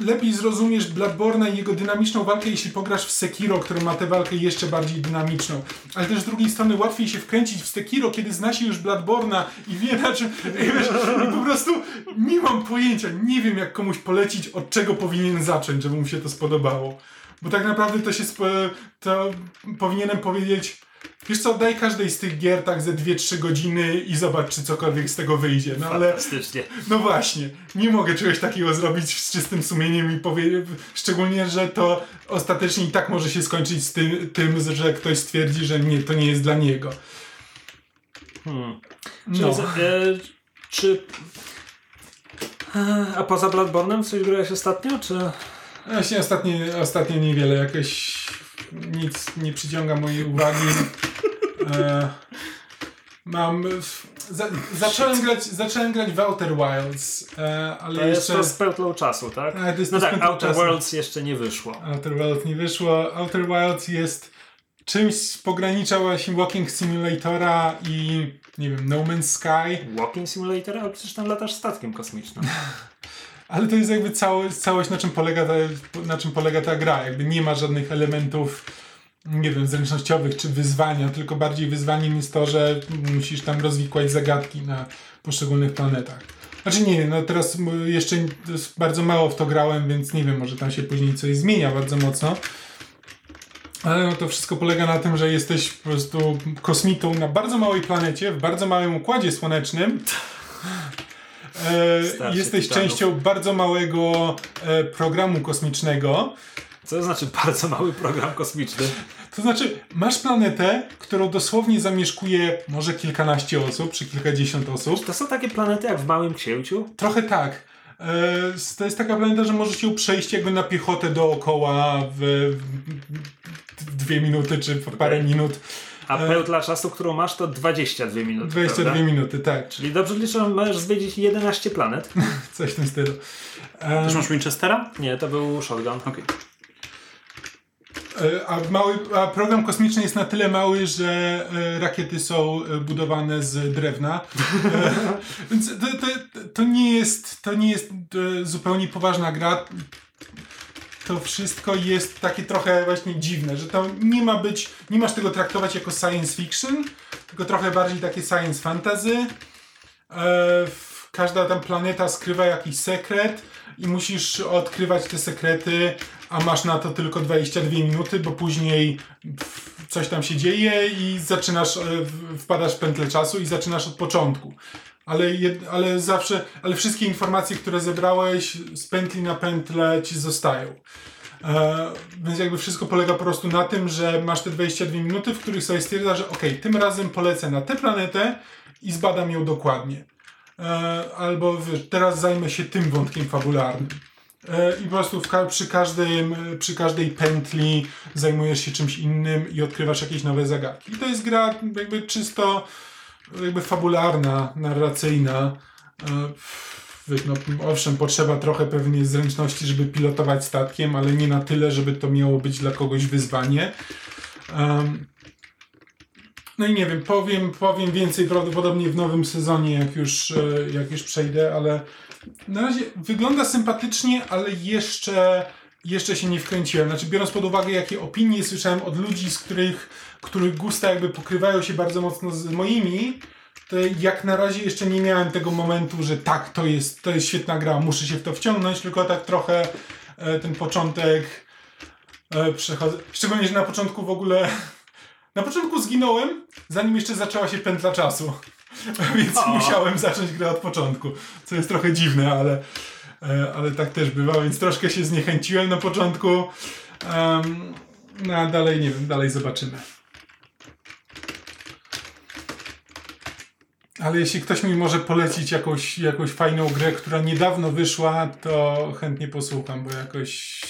lepiej zrozumiesz Bloodborne i jego dynamiczną walkę, jeśli pograsz w Sekiro, który ma tę walkę jeszcze bardziej dynamiczną. Ale też z drugiej strony łatwiej się wkręcić w Sekiro, kiedy zna się już Bloodborna i wie na czym... I, wiesz, I po prostu nie mam pojęcia, nie wiem jak komuś polecić, od czego powinien zacząć, żeby mu się to spodobało. Bo tak naprawdę to się spo, to powinienem powiedzieć Wiesz co, daj każdej z tych gier tak ze 2-3 godziny i zobacz, czy cokolwiek z tego wyjdzie. No ale no właśnie, nie mogę czegoś takiego zrobić z czystym sumieniem i powiedzieć, szczególnie, że to ostatecznie i tak może się skończyć z tym, tym że ktoś stwierdzi, że nie, to nie jest dla niego. Hmm. No. Czy, e, czy... A poza Bloodborne'em coś grałeś ostatnio, czy... Właśnie ostatnio, ostatnio niewiele, jakoś nic nie przyciąga mojej uwagi. E, mam, za, zacząłem, grać, zacząłem grać w Outer Wilds, e, ale To jest jeszcze... to z pełną czasu, tak? A, to jest No to tak, Outer czasu. Worlds jeszcze nie wyszło. Outer Wilds nie wyszło. Outer Wilds jest czymś z pogranicza właśnie Walking Simulatora i nie wiem, No Man's Sky, Walking Simulator, ale przecież tam latasz statkiem kosmicznym. ale to jest jakby całość, całość na, czym polega ta, na czym polega ta gra. Jakby nie ma żadnych elementów nie wiem, zręcznościowych czy wyzwania, tylko bardziej wyzwaniem jest to, że musisz tam rozwikłać zagadki na poszczególnych planetach. Znaczy nie, no teraz jeszcze bardzo mało w to grałem, więc nie wiem, może tam się później coś zmienia bardzo mocno. Ale no to wszystko polega na tym, że jesteś po prostu kosmitą na bardzo małej planecie, w bardzo małym układzie słonecznym. E, Starszy jesteś tytanów. częścią bardzo małego e, programu kosmicznego. Co to znaczy bardzo mały program kosmiczny? To znaczy, masz planetę, którą dosłownie zamieszkuje może kilkanaście osób, czy kilkadziesiąt osób. To są takie planety jak w Małym Księciu? Trochę tak. E, To jest taka planeta, że możesz ją przejść jakby na piechotę dookoła w, dwie minuty, czy parę minut. A E. pełtla czasu, którą masz, to 22 minuty. 22 prawda? minuty, tak. Czyli dobrze liczę, możesz zwiedzić 11 planet. Coś w tym stylu. E, Też masz Winchestera? Nie, to był shotgun. Okej. E, A, mały, a program kosmiczny jest na tyle mały, że rakiety są budowane z drewna. Więc to, to, to nie jest, to nie jest zupełnie poważna gra. To wszystko jest takie trochę właśnie dziwne, że to nie ma być, nie masz tego traktować jako science fiction, tylko trochę bardziej takie science fantasy. E, w- każda tam planeta skrywa jakiś sekret i musisz odkrywać te sekrety, a masz na to tylko 22 minuty, bo później coś tam się dzieje i zaczynasz, e, wpadasz w pętlę czasu i zaczynasz od początku. Ale, jed, ale zawsze, ale wszystkie informacje, które zebrałeś z pętli na pętlę ci zostają. E, więc jakby wszystko polega po prostu na tym, że masz te 22 minuty, w których sobie stwierdzasz, że ok, tym razem polecę na tę planetę i zbadam ją dokładnie. E, albo wiesz, teraz zajmę się tym wątkiem fabularnym. E, I po prostu przy, każdym, przy każdej pętli zajmujesz się czymś innym i odkrywasz jakieś nowe zagadki. I to jest gra jakby czysto jakby fabularna, narracyjna. E, no, owszem, potrzeba trochę pewnie zręczności, żeby pilotować statkiem, ale nie na tyle, żeby to miało być dla kogoś wyzwanie. No i nie wiem, powiem, powiem więcej prawdopodobnie w nowym sezonie, jak już, e, jak już przejdę, ale na razie wygląda sympatycznie, ale jeszcze, jeszcze się nie wkręciłem. Znaczy, biorąc pod uwagę, jakie opinie słyszałem od ludzi, z których, których gusta jakby pokrywają się bardzo mocno z moimi, to jak na razie jeszcze nie miałem tego momentu, że tak, to jest, to jest świetna gra, muszę się w to wciągnąć, tylko tak trochę e, ten początek e, przechodzę. Szczególnie, że na początku w ogóle. Na początku zginąłem, zanim jeszcze zaczęła się pętla czasu. Więc O. musiałem zacząć grę od początku. Co jest trochę dziwne, ale, e, ale tak też bywa, więc troszkę się zniechęciłem na początku. Um, no a dalej nie wiem, dalej zobaczymy. Ale jeśli ktoś mi może polecić jakąś, jakąś fajną grę, która niedawno wyszła, to chętnie posłucham, bo jakoś.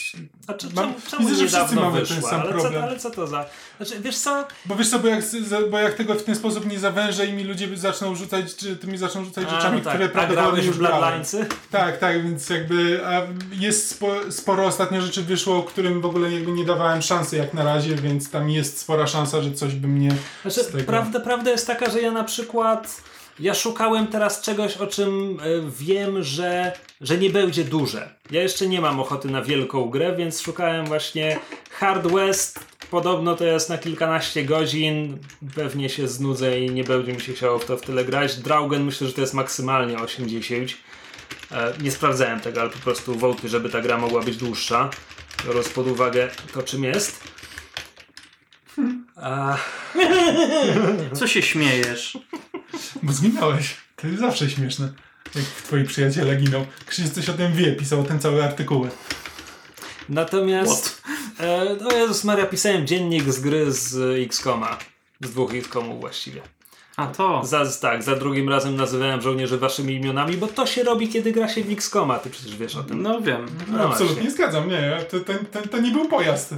A czy, Mam- czemu, czemu widzę, że wszyscy niedawno mamy ten wyszła? sam ale, problem. co, ale co to za... Znaczy, wiesz co? Bo wiesz co, bo jak, bo jak tego w ten sposób nie zawężę i mi ludzie zaczną rzucać, czy ty mi zaczną rzucać A, rzeczami, no tak. które prawdopodobnie już. Bloodlinesy? Tak, tak, więc jakby a jest spo, sporo ostatnio rzeczy wyszło, którym w ogóle jakby nie dawałem szansy jak na razie, więc tam jest spora szansa, że coś by mnie Znaczy, tego... prawda, prawda jest taka, że ja na przykład ja szukałem teraz czegoś, o czym e, wiem, że, że nie będzie duże. Ja jeszcze nie mam ochoty na wielką grę, więc szukałem właśnie Hard West. Podobno to jest na kilkanaście godzin. Pewnie się znudzę i nie będzie mi się chciało w to w tyle grać. Draugen myślę, że to jest maksymalnie 80. E, Nie sprawdzałem tego, ale po prostu wołty, żeby ta gra mogła być dłuższa. Biorąc pod uwagę to, czym jest. A, Co się śmiejesz? Bo zginąłeś. To jest zawsze śmieszne. Jak twoi przyjaciele giną. Krzyś coś o tym wie, pisał o tym całe artykuły. Natomiast, e, no Jezus Maria, pisałem dziennik z gry z X-Koma. Z dwóch X-Komów właściwie. A to. Za, tak, za drugim razem nazywałem żołnierzy waszymi imionami, bo to się robi, kiedy gra się w X-Koma. Ty przecież wiesz o tym. No wiem. No Absolutnie właśnie. zgadzam, nie. To, to, to, to nie był pojazd.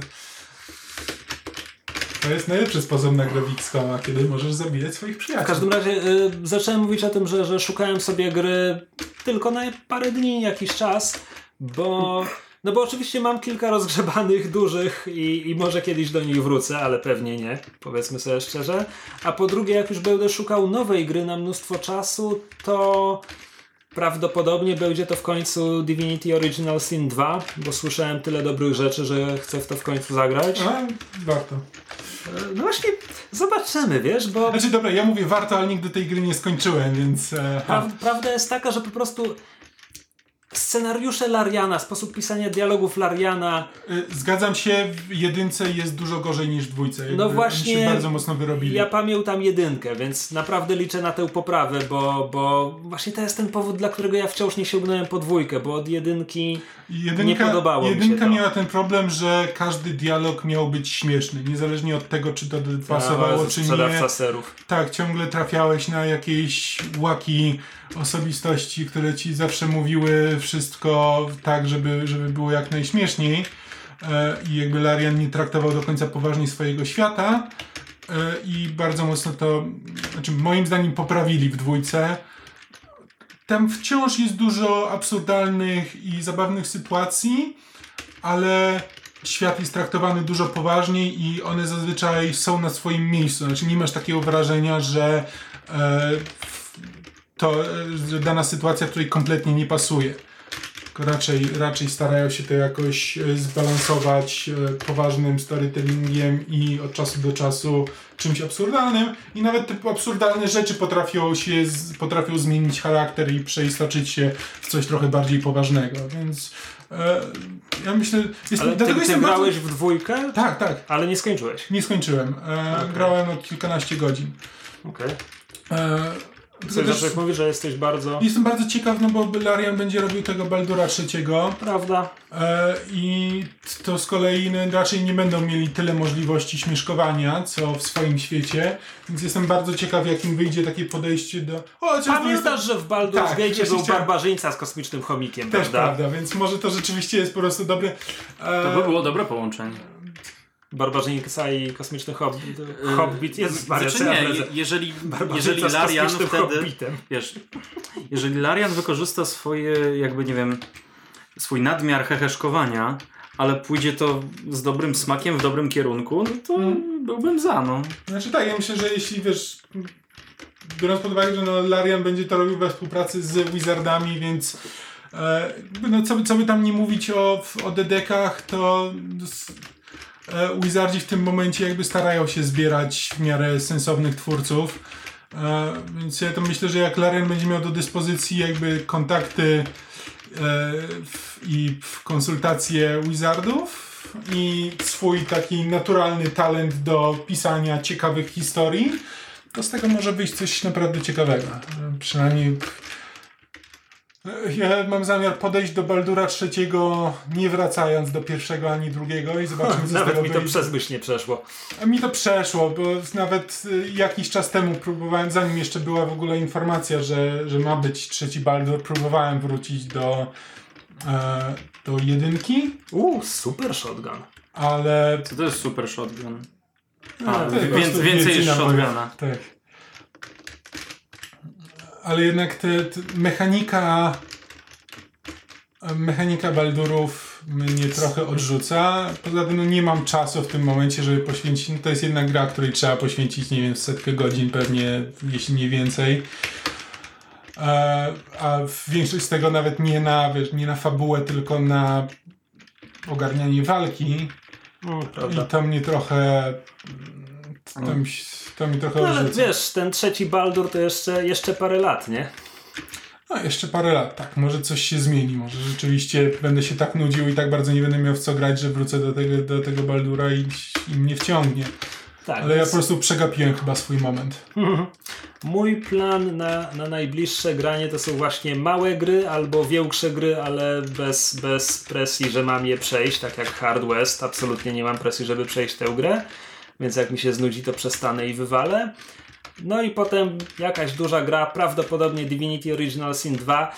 To jest najlepszy sposób na w XCOM, kiedy możesz zabijać swoich W przyjaciół. każdym razie y, zacząłem mówić o tym, że, że szukałem sobie gry tylko na parę dni, jakiś czas, bo... No bo oczywiście mam kilka rozgrzebanych, dużych i, i może kiedyś do nich wrócę, ale pewnie nie, powiedzmy sobie szczerze. A po drugie, jak już będę szukał nowej gry na mnóstwo czasu, to prawdopodobnie będzie to w końcu Divinity Original Sin 2, bo słyszałem tyle dobrych rzeczy, że chcę w to w końcu zagrać. A, warto. No właśnie, zobaczymy, wiesz, bo... Znaczy dobra, ja mówię warto, ale nigdy tej gry nie skończyłem, więc... E, Praw, prawda jest taka, że po prostu scenariusze Lariana, sposób pisania dialogów Lariana, e, Zgadzam się, w jedynce jest dużo gorzej niż w dwójce. No Oni właśnie się bardzo mocno wyrobili. ja pamiętam jedynkę, więc naprawdę liczę na tę poprawę, bo, bo właśnie to jest ten powód, dla którego ja wciąż nie sięgnąłem po dwójkę, bo od jedynki Jedynka, nie podobało mi się jedynka miała ten problem, że każdy dialog miał być śmieszny, niezależnie od tego, czy to pasowało, czy nie. serów. Tak, ciągle trafiałeś na jakieś łaki osobistości, które ci zawsze mówiły wszystko tak, żeby, żeby było jak najśmieszniej. E, I jakby Larian nie traktował do końca poważnie swojego świata. E, I bardzo mocno to, znaczy moim zdaniem poprawili w dwójce. Tam wciąż jest dużo absurdalnych i zabawnych sytuacji, ale świat jest traktowany dużo poważniej i one zazwyczaj są na swoim miejscu. Znaczy nie masz takiego wrażenia, że e, to, e, dana sytuacja, której kompletnie nie pasuje. Raczej, raczej starają się to jakoś e, zbalansować e, poważnym storytellingiem i od czasu do czasu czymś absurdalnym. I nawet te absurdalne rzeczy potrafią się, potrafią zmienić charakter i przeistoczyć się w coś trochę bardziej poważnego. Więc e, ja myślę... Jest, Ale ty, dlatego ty jestem grałeś bardzo... w dwójkę, Tak, tak. ale nie skończyłeś. Nie skończyłem. E, Okej. Grałem o kilkanaście godzin. Okej. E, Okay. też- mówisz, że jesteś bardzo... Jestem bardzo ciekaw, no bo Larian będzie robił tego Baldura trzeciego Prawda? e, i to z kolei no, raczej nie będą mieli tyle możliwości śmieszkowania, co w swoim świecie, więc jestem bardzo ciekaw, jakim wyjdzie takie podejście do... O, to jest- Pamiętasz, że w Baldur's Tak, Gate był oczywiście. barbarzyńca z kosmicznym chomikiem, Też prawda? prawda, więc może to rzeczywiście jest po prostu dobre. E, To by było dobre połączenie. Barbarzyńca i kosmiczny hobbit. Hobbit jest Znaczy nie, je- jeżeli, jeżeli Larian wtedy, hobbitem. wiesz, jeżeli Larian wykorzysta swoje, jakby nie wiem, swój nadmiar heheszkowania, ale pójdzie to z dobrym smakiem, w dobrym kierunku, no to byłbym za, no. Znaczy tak, ja myślę, że jeśli wiesz, biorąc pod uwagę, że no, Larian będzie to robił we współpracy z Wizardami, więc e, no, co, by- co by tam nie mówić o, o dedekach, to Wizardzi w tym momencie jakby starają się zbierać w miarę sensownych twórców. E, więc ja to myślę, że jak Larian będzie miał do dyspozycji jakby kontakty e, i konsultacje Wizardów i swój taki naturalny talent do pisania ciekawych historii, to z tego może wyjść coś naprawdę ciekawego. E, Przynajmniej e, ja mam zamiar podejść do Baldura trzeciego nie wracając do pierwszego ani drugiego i zobaczymy co z Nawet mi to wyjdzie. przez myśl nie przeszło. A mi to przeszło, bo nawet y, jakiś czas temu próbowałem, zanim jeszcze była w ogóle informacja, że, że ma być trzeci Baldur, próbowałem wrócić do, e, do jedynki, Uuu, super shotgun. ale... Co to jest super shotgun? A, A, więc- prostu więcej niż shotguna. Tak. Ale jednak te, te mechanika mechanika Baldurów mnie trochę odrzuca. Poza tym no, nie mam czasu w tym momencie, żeby poświęcić. No, to jest jedna gra, której trzeba poświęcić, nie wiem, setkę godzin pewnie, jeśli nie więcej. E, a większość z tego nawet nie na, wiesz, nie na fabułę, tylko na ogarnianie walki. Prawda. I to mnie trochę. To, mi, to mi trochę No, ale wiesz, ten trzeci Baldur to jeszcze, jeszcze parę lat, nie? No, jeszcze parę lat, tak. Może coś się zmieni. Może rzeczywiście będę się tak nudził i tak bardzo nie będę miał w co grać, że wrócę do tego, do tego Baldura i, i mnie wciągnie. Tak, Ale ja więc po prostu przegapiłem chyba swój moment. Mój plan na, na najbliższe granie to są właśnie małe gry albo większe gry, ale bez, bez presji, że mam je przejść, tak jak Hard West. Absolutnie nie mam presji, żeby przejść tę grę, więc jak mi się znudzi, to przestanę i wywalę. No i potem jakaś duża gra, prawdopodobnie Divinity Original Sin 2.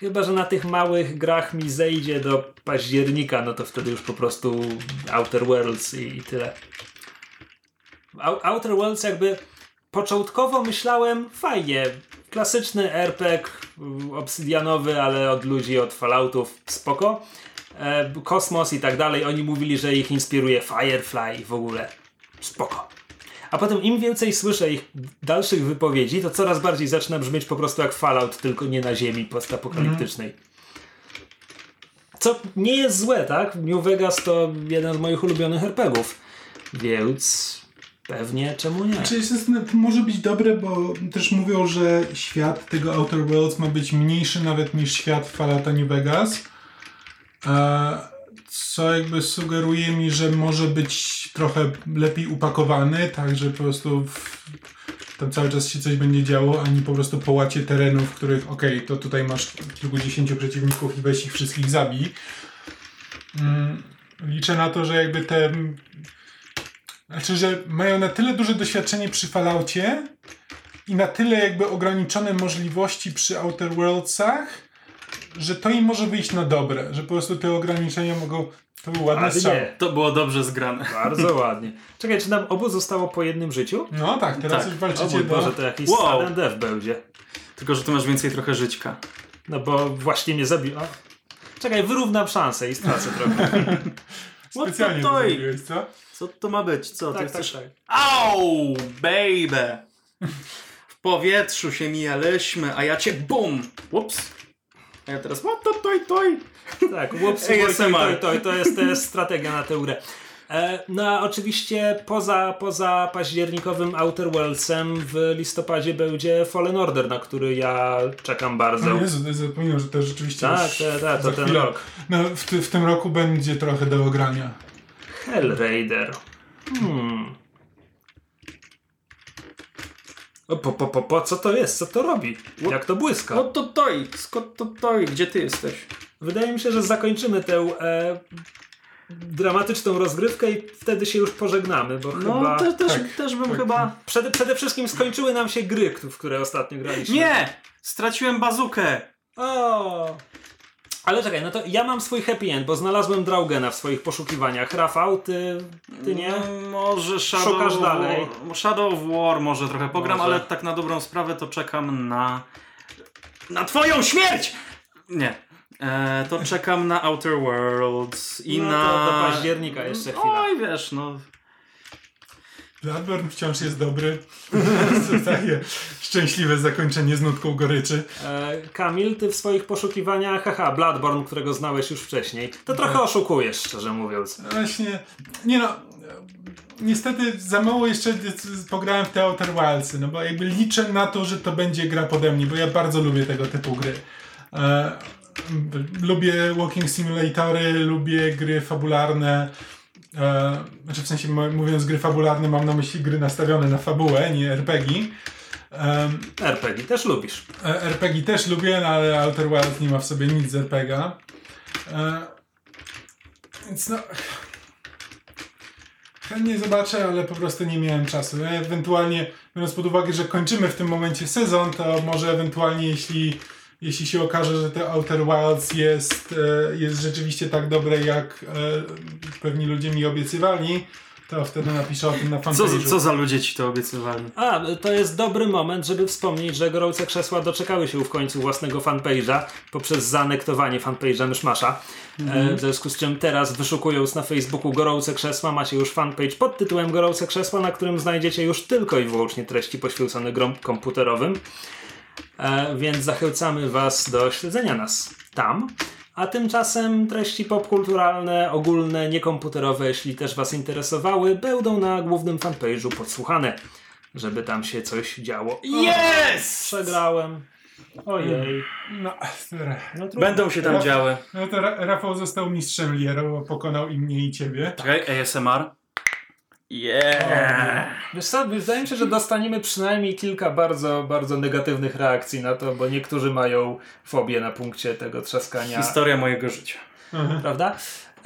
Chyba, że na tych małych grach mi zejdzie do października, no to wtedy już po prostu Outer Worlds i, i tyle. Ou- Outer Worlds jakby początkowo myślałem fajnie. Klasyczny RPG y, obsydianowy, ale od ludzi, od Falloutów, spoko. E, kosmos i tak dalej. Oni mówili, że ich inspiruje Firefly w ogóle spoko. A potem im więcej słyszę ich dalszych wypowiedzi, to coraz bardziej zaczyna brzmieć po prostu jak Fallout, tylko nie na ziemi postapokaliptycznej. Co nie jest złe, tak? New Vegas to jeden z moich ulubionych RPGów. Więc pewnie czemu nie? Czy jest, to może być dobre, bo też mówią, że świat tego Outer Worlds ma być mniejszy nawet niż świat Fallouta New Vegas. E, co jakby sugeruje mi, że może być trochę lepiej upakowany, tak, że po prostu w, tam cały czas się coś będzie działo, a nie po prostu połacie terenów, w których okej, to tutaj masz kilkudziesięciu przeciwników i weź ich wszystkich zabij. Mm, liczę na to, że jakby te znaczy, że mają na tyle duże doświadczenie przy Falloutie i na tyle jakby ograniczone możliwości przy Outer Worldsach, że to im może wyjść na dobre, że po prostu te ograniczenia mogą... To był ładny Ale strzał. nie. To było dobrze zgrane. Bardzo ładnie. Czekaj, czy nam obu zostało po jednym życiu? No tak, teraz Tak. już O walczycie mój do... Boże, to jakiś Wow. sudden death będzie. Tylko, że ty masz więcej trochę żyćka. No bo właśnie mnie zabił. A. Czekaj, wyrównam szansę i stracę trochę. Specjalnie to zrobiłeś, co? Co to ma być? Co? ty tak, tak, chcesz... tak. Au, baby! W powietrzu się mijaliśmy, a ja cię bum! Ups! A ja teraz what to toj toj? Tak, whoops, ASMR. to, to, to, jest, to jest strategia na tę grę. E, No a oczywiście poza, poza październikowym Outer Worldsem w listopadzie będzie Fallen Order, na który ja czekam bardzo. No Jezu, to zapominam, że to rzeczywiście Tak, już tak, tak, to ten rok. No, w, ty, w tym roku będzie trochę do ogrania. Hellraider. Hmm. O, po, po, po, po, co to jest? Co to robi? Jak to błyska? What to toj? Skąd to toj? Gdzie ty jesteś? Wydaje mi się, że zakończymy tę e, dramatyczną rozgrywkę i wtedy się już pożegnamy, bo No, chyba... te, też, tak, też bym tak. chyba... Przede, przede wszystkim skończyły nam się gry, w które ostatnio graliśmy. Nie! Straciłem bazukę! O! Ale czekaj, no to ja mam swój happy end, bo znalazłem Draugena w swoich poszukiwaniach. Rafał, ty, ty nie? No, może Shadow Szukasz dalej. Shadow of War może trochę pogram, Może. ale tak na dobrą sprawę to czekam na... Na twoją śmierć! Nie. E, to czekam na Outer Worlds i No na... do października jeszcze chwila. Oj, wiesz, no... Bloodborne wciąż jest dobry. takie szczęśliwe zakończenie z nutką goryczy. E, Kamil, ty w swoich poszukiwaniach, haha, Bloodborne, którego znałeś już wcześniej, to trochę oszukujesz, szczerze mówiąc. Właśnie, nie no, niestety za mało jeszcze pograłem w te Outer Wildsy, no bo jakby liczę na to, że to będzie gra pode mnie, bo ja bardzo lubię tego typu gry. E, lubię walking simulatory, lubię gry fabularne. E, znaczy w sensie mówiąc gry fabularne mam na myśli gry nastawione na fabułę, nie RPG. Em, RPG też lubisz. E, RPG też lubię, no ale Outer Wilds nie ma w sobie nic z RPG. E, więc no. Chętnie zobaczę, ale po prostu nie miałem czasu. E, Ewentualnie, biorąc pod uwagę, że kończymy w tym momencie sezon, to może ewentualnie, jeśli, jeśli się okaże, że te Outer Wilds jest, e, jest rzeczywiście tak dobre, jak e, pewni ludzie mi obiecywali, to wtedy napiszę o tym na Co, fanpage'u. co za ludzie ci to obiecywali? A, to jest dobry moment, żeby wspomnieć, że gorące krzesła doczekały się w końcu własnego fanpage'a poprzez zaanektowanie fanpage'a Myszmasza. E, w związku z czym teraz wyszukując na Facebooku gorące krzesła macie już fanpage pod tytułem Gorące krzesła, na którym znajdziecie już tylko i wyłącznie treści poświęcone grom komputerowym. E, więc zachęcamy Was do śledzenia nas tam. A tymczasem treści popkulturalne, ogólne, niekomputerowe, jeśli też Was interesowały, będą na głównym fanpage'u podsłuchane, żeby tam się coś działo. Yes! Przegrałem. Ojej. No. No, trudno. Będą się tam działy. No to Ra- Rafał został mistrzem Liero, bo pokonał i mnie i ciebie. Czekaj, ASMR. Yeah! Wiesz co, wydaje mi się, że dostaniemy przynajmniej kilka bardzo, bardzo negatywnych reakcji na to, bo niektórzy mają fobię na punkcie tego trzaskania. Historia mojego życia. prawda?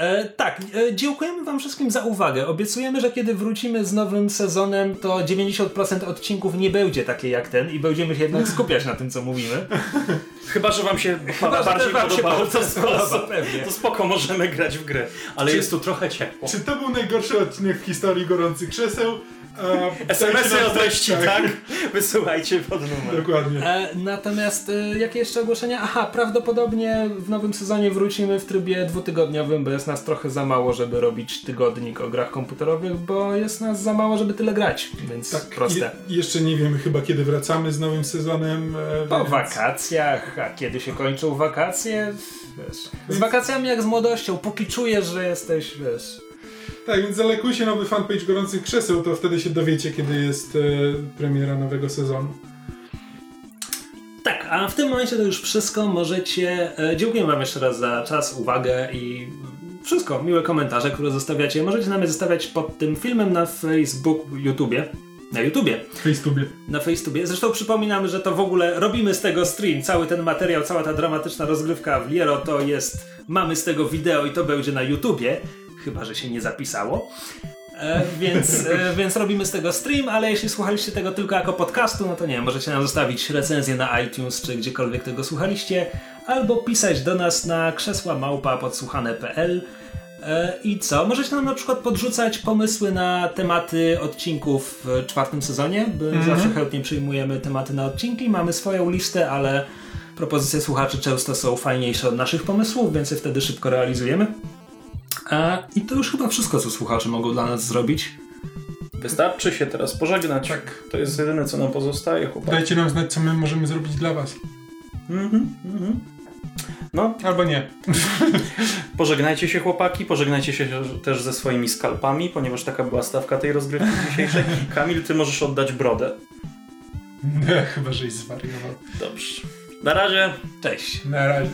E, tak, e, dziękujemy Wam wszystkim za uwagę. Obiecujemy, że kiedy wrócimy z nowym sezonem, to 90% odcinków nie będzie takie jak ten i będziemy się jednak skupiać na tym, co mówimy. Chyba, że wam się Chyba, że bardziej wam się podobało, to pewnie. to spoko, możemy grać w grę. Ale jest tu trochę ciepło. Czy to był najgorszy odcinek w historii gorących krzeseł? SMS-y o treści, znać, tak? Wysyłajcie pod numer. Dokładnie. E, natomiast e, jakie jeszcze ogłoszenia? Aha, prawdopodobnie w nowym sezonie wrócimy w trybie dwutygodniowym, bo jest nas trochę za mało, żeby robić tygodnik o grach komputerowych, bo jest nas za mało, żeby tyle grać, więc Tak, proste. Je, jeszcze nie wiemy chyba kiedy wracamy z nowym sezonem. e, Po więc- wakacjach, a kiedy się kończą wakacje? Wiesz, z wakacjami jak z młodością, póki czujesz, że jesteś, wiesz... Tak, więc zalekujcie nowy fanpage gorących krzeseł, to wtedy się dowiecie, kiedy jest e, premiera nowego sezonu. Tak, a w tym momencie to już wszystko. Możecie. E, dziękuję Wam jeszcze raz za czas, uwagę i wszystko. Miłe komentarze, które zostawiacie. Możecie nam je zostawiać pod tym filmem na Facebook, YouTubie. Na YouTubie. Facetubie. Na Facebookie. Zresztą przypominamy, że to w ogóle robimy z tego stream. Cały ten materiał, cała ta dramatyczna rozgrywka w Liero to jest. Mamy z tego wideo i to będzie na YouTubie. Chyba, że się nie zapisało. E, więc, e, więc robimy z tego stream, ale jeśli słuchaliście tego tylko jako podcastu, no to nie możecie nam zostawić recenzję na iTunes czy gdziekolwiek tego słuchaliście, albo pisać do nas na krzesła małpa podsłuchane.pl. E, I co? Możecie nam na przykład podrzucać pomysły na tematy odcinków w czwartym sezonie, bo zawsze chętnie przyjmujemy tematy na odcinki. Mamy swoją listę, ale propozycje słuchaczy często są fajniejsze od naszych pomysłów, więc je wtedy szybko realizujemy. E, I to już chyba wszystko, co słuchacze mogą dla nas zrobić. Wystarczy się teraz pożegnać. Tak. To jest jedyne, co nam pozostaje, chłopaki. Dajcie nam znać, co my możemy zrobić dla was. Mhm, mhm. No, Albo nie. pożegnajcie się chłopaki, pożegnajcie się też ze swoimi skalpami, ponieważ taka była stawka tej rozgrywki dzisiejszej. Kamil, ty możesz oddać brodę. Chyba, żeś zwariował. Dobrze. Na razie. Cześć! Na razie.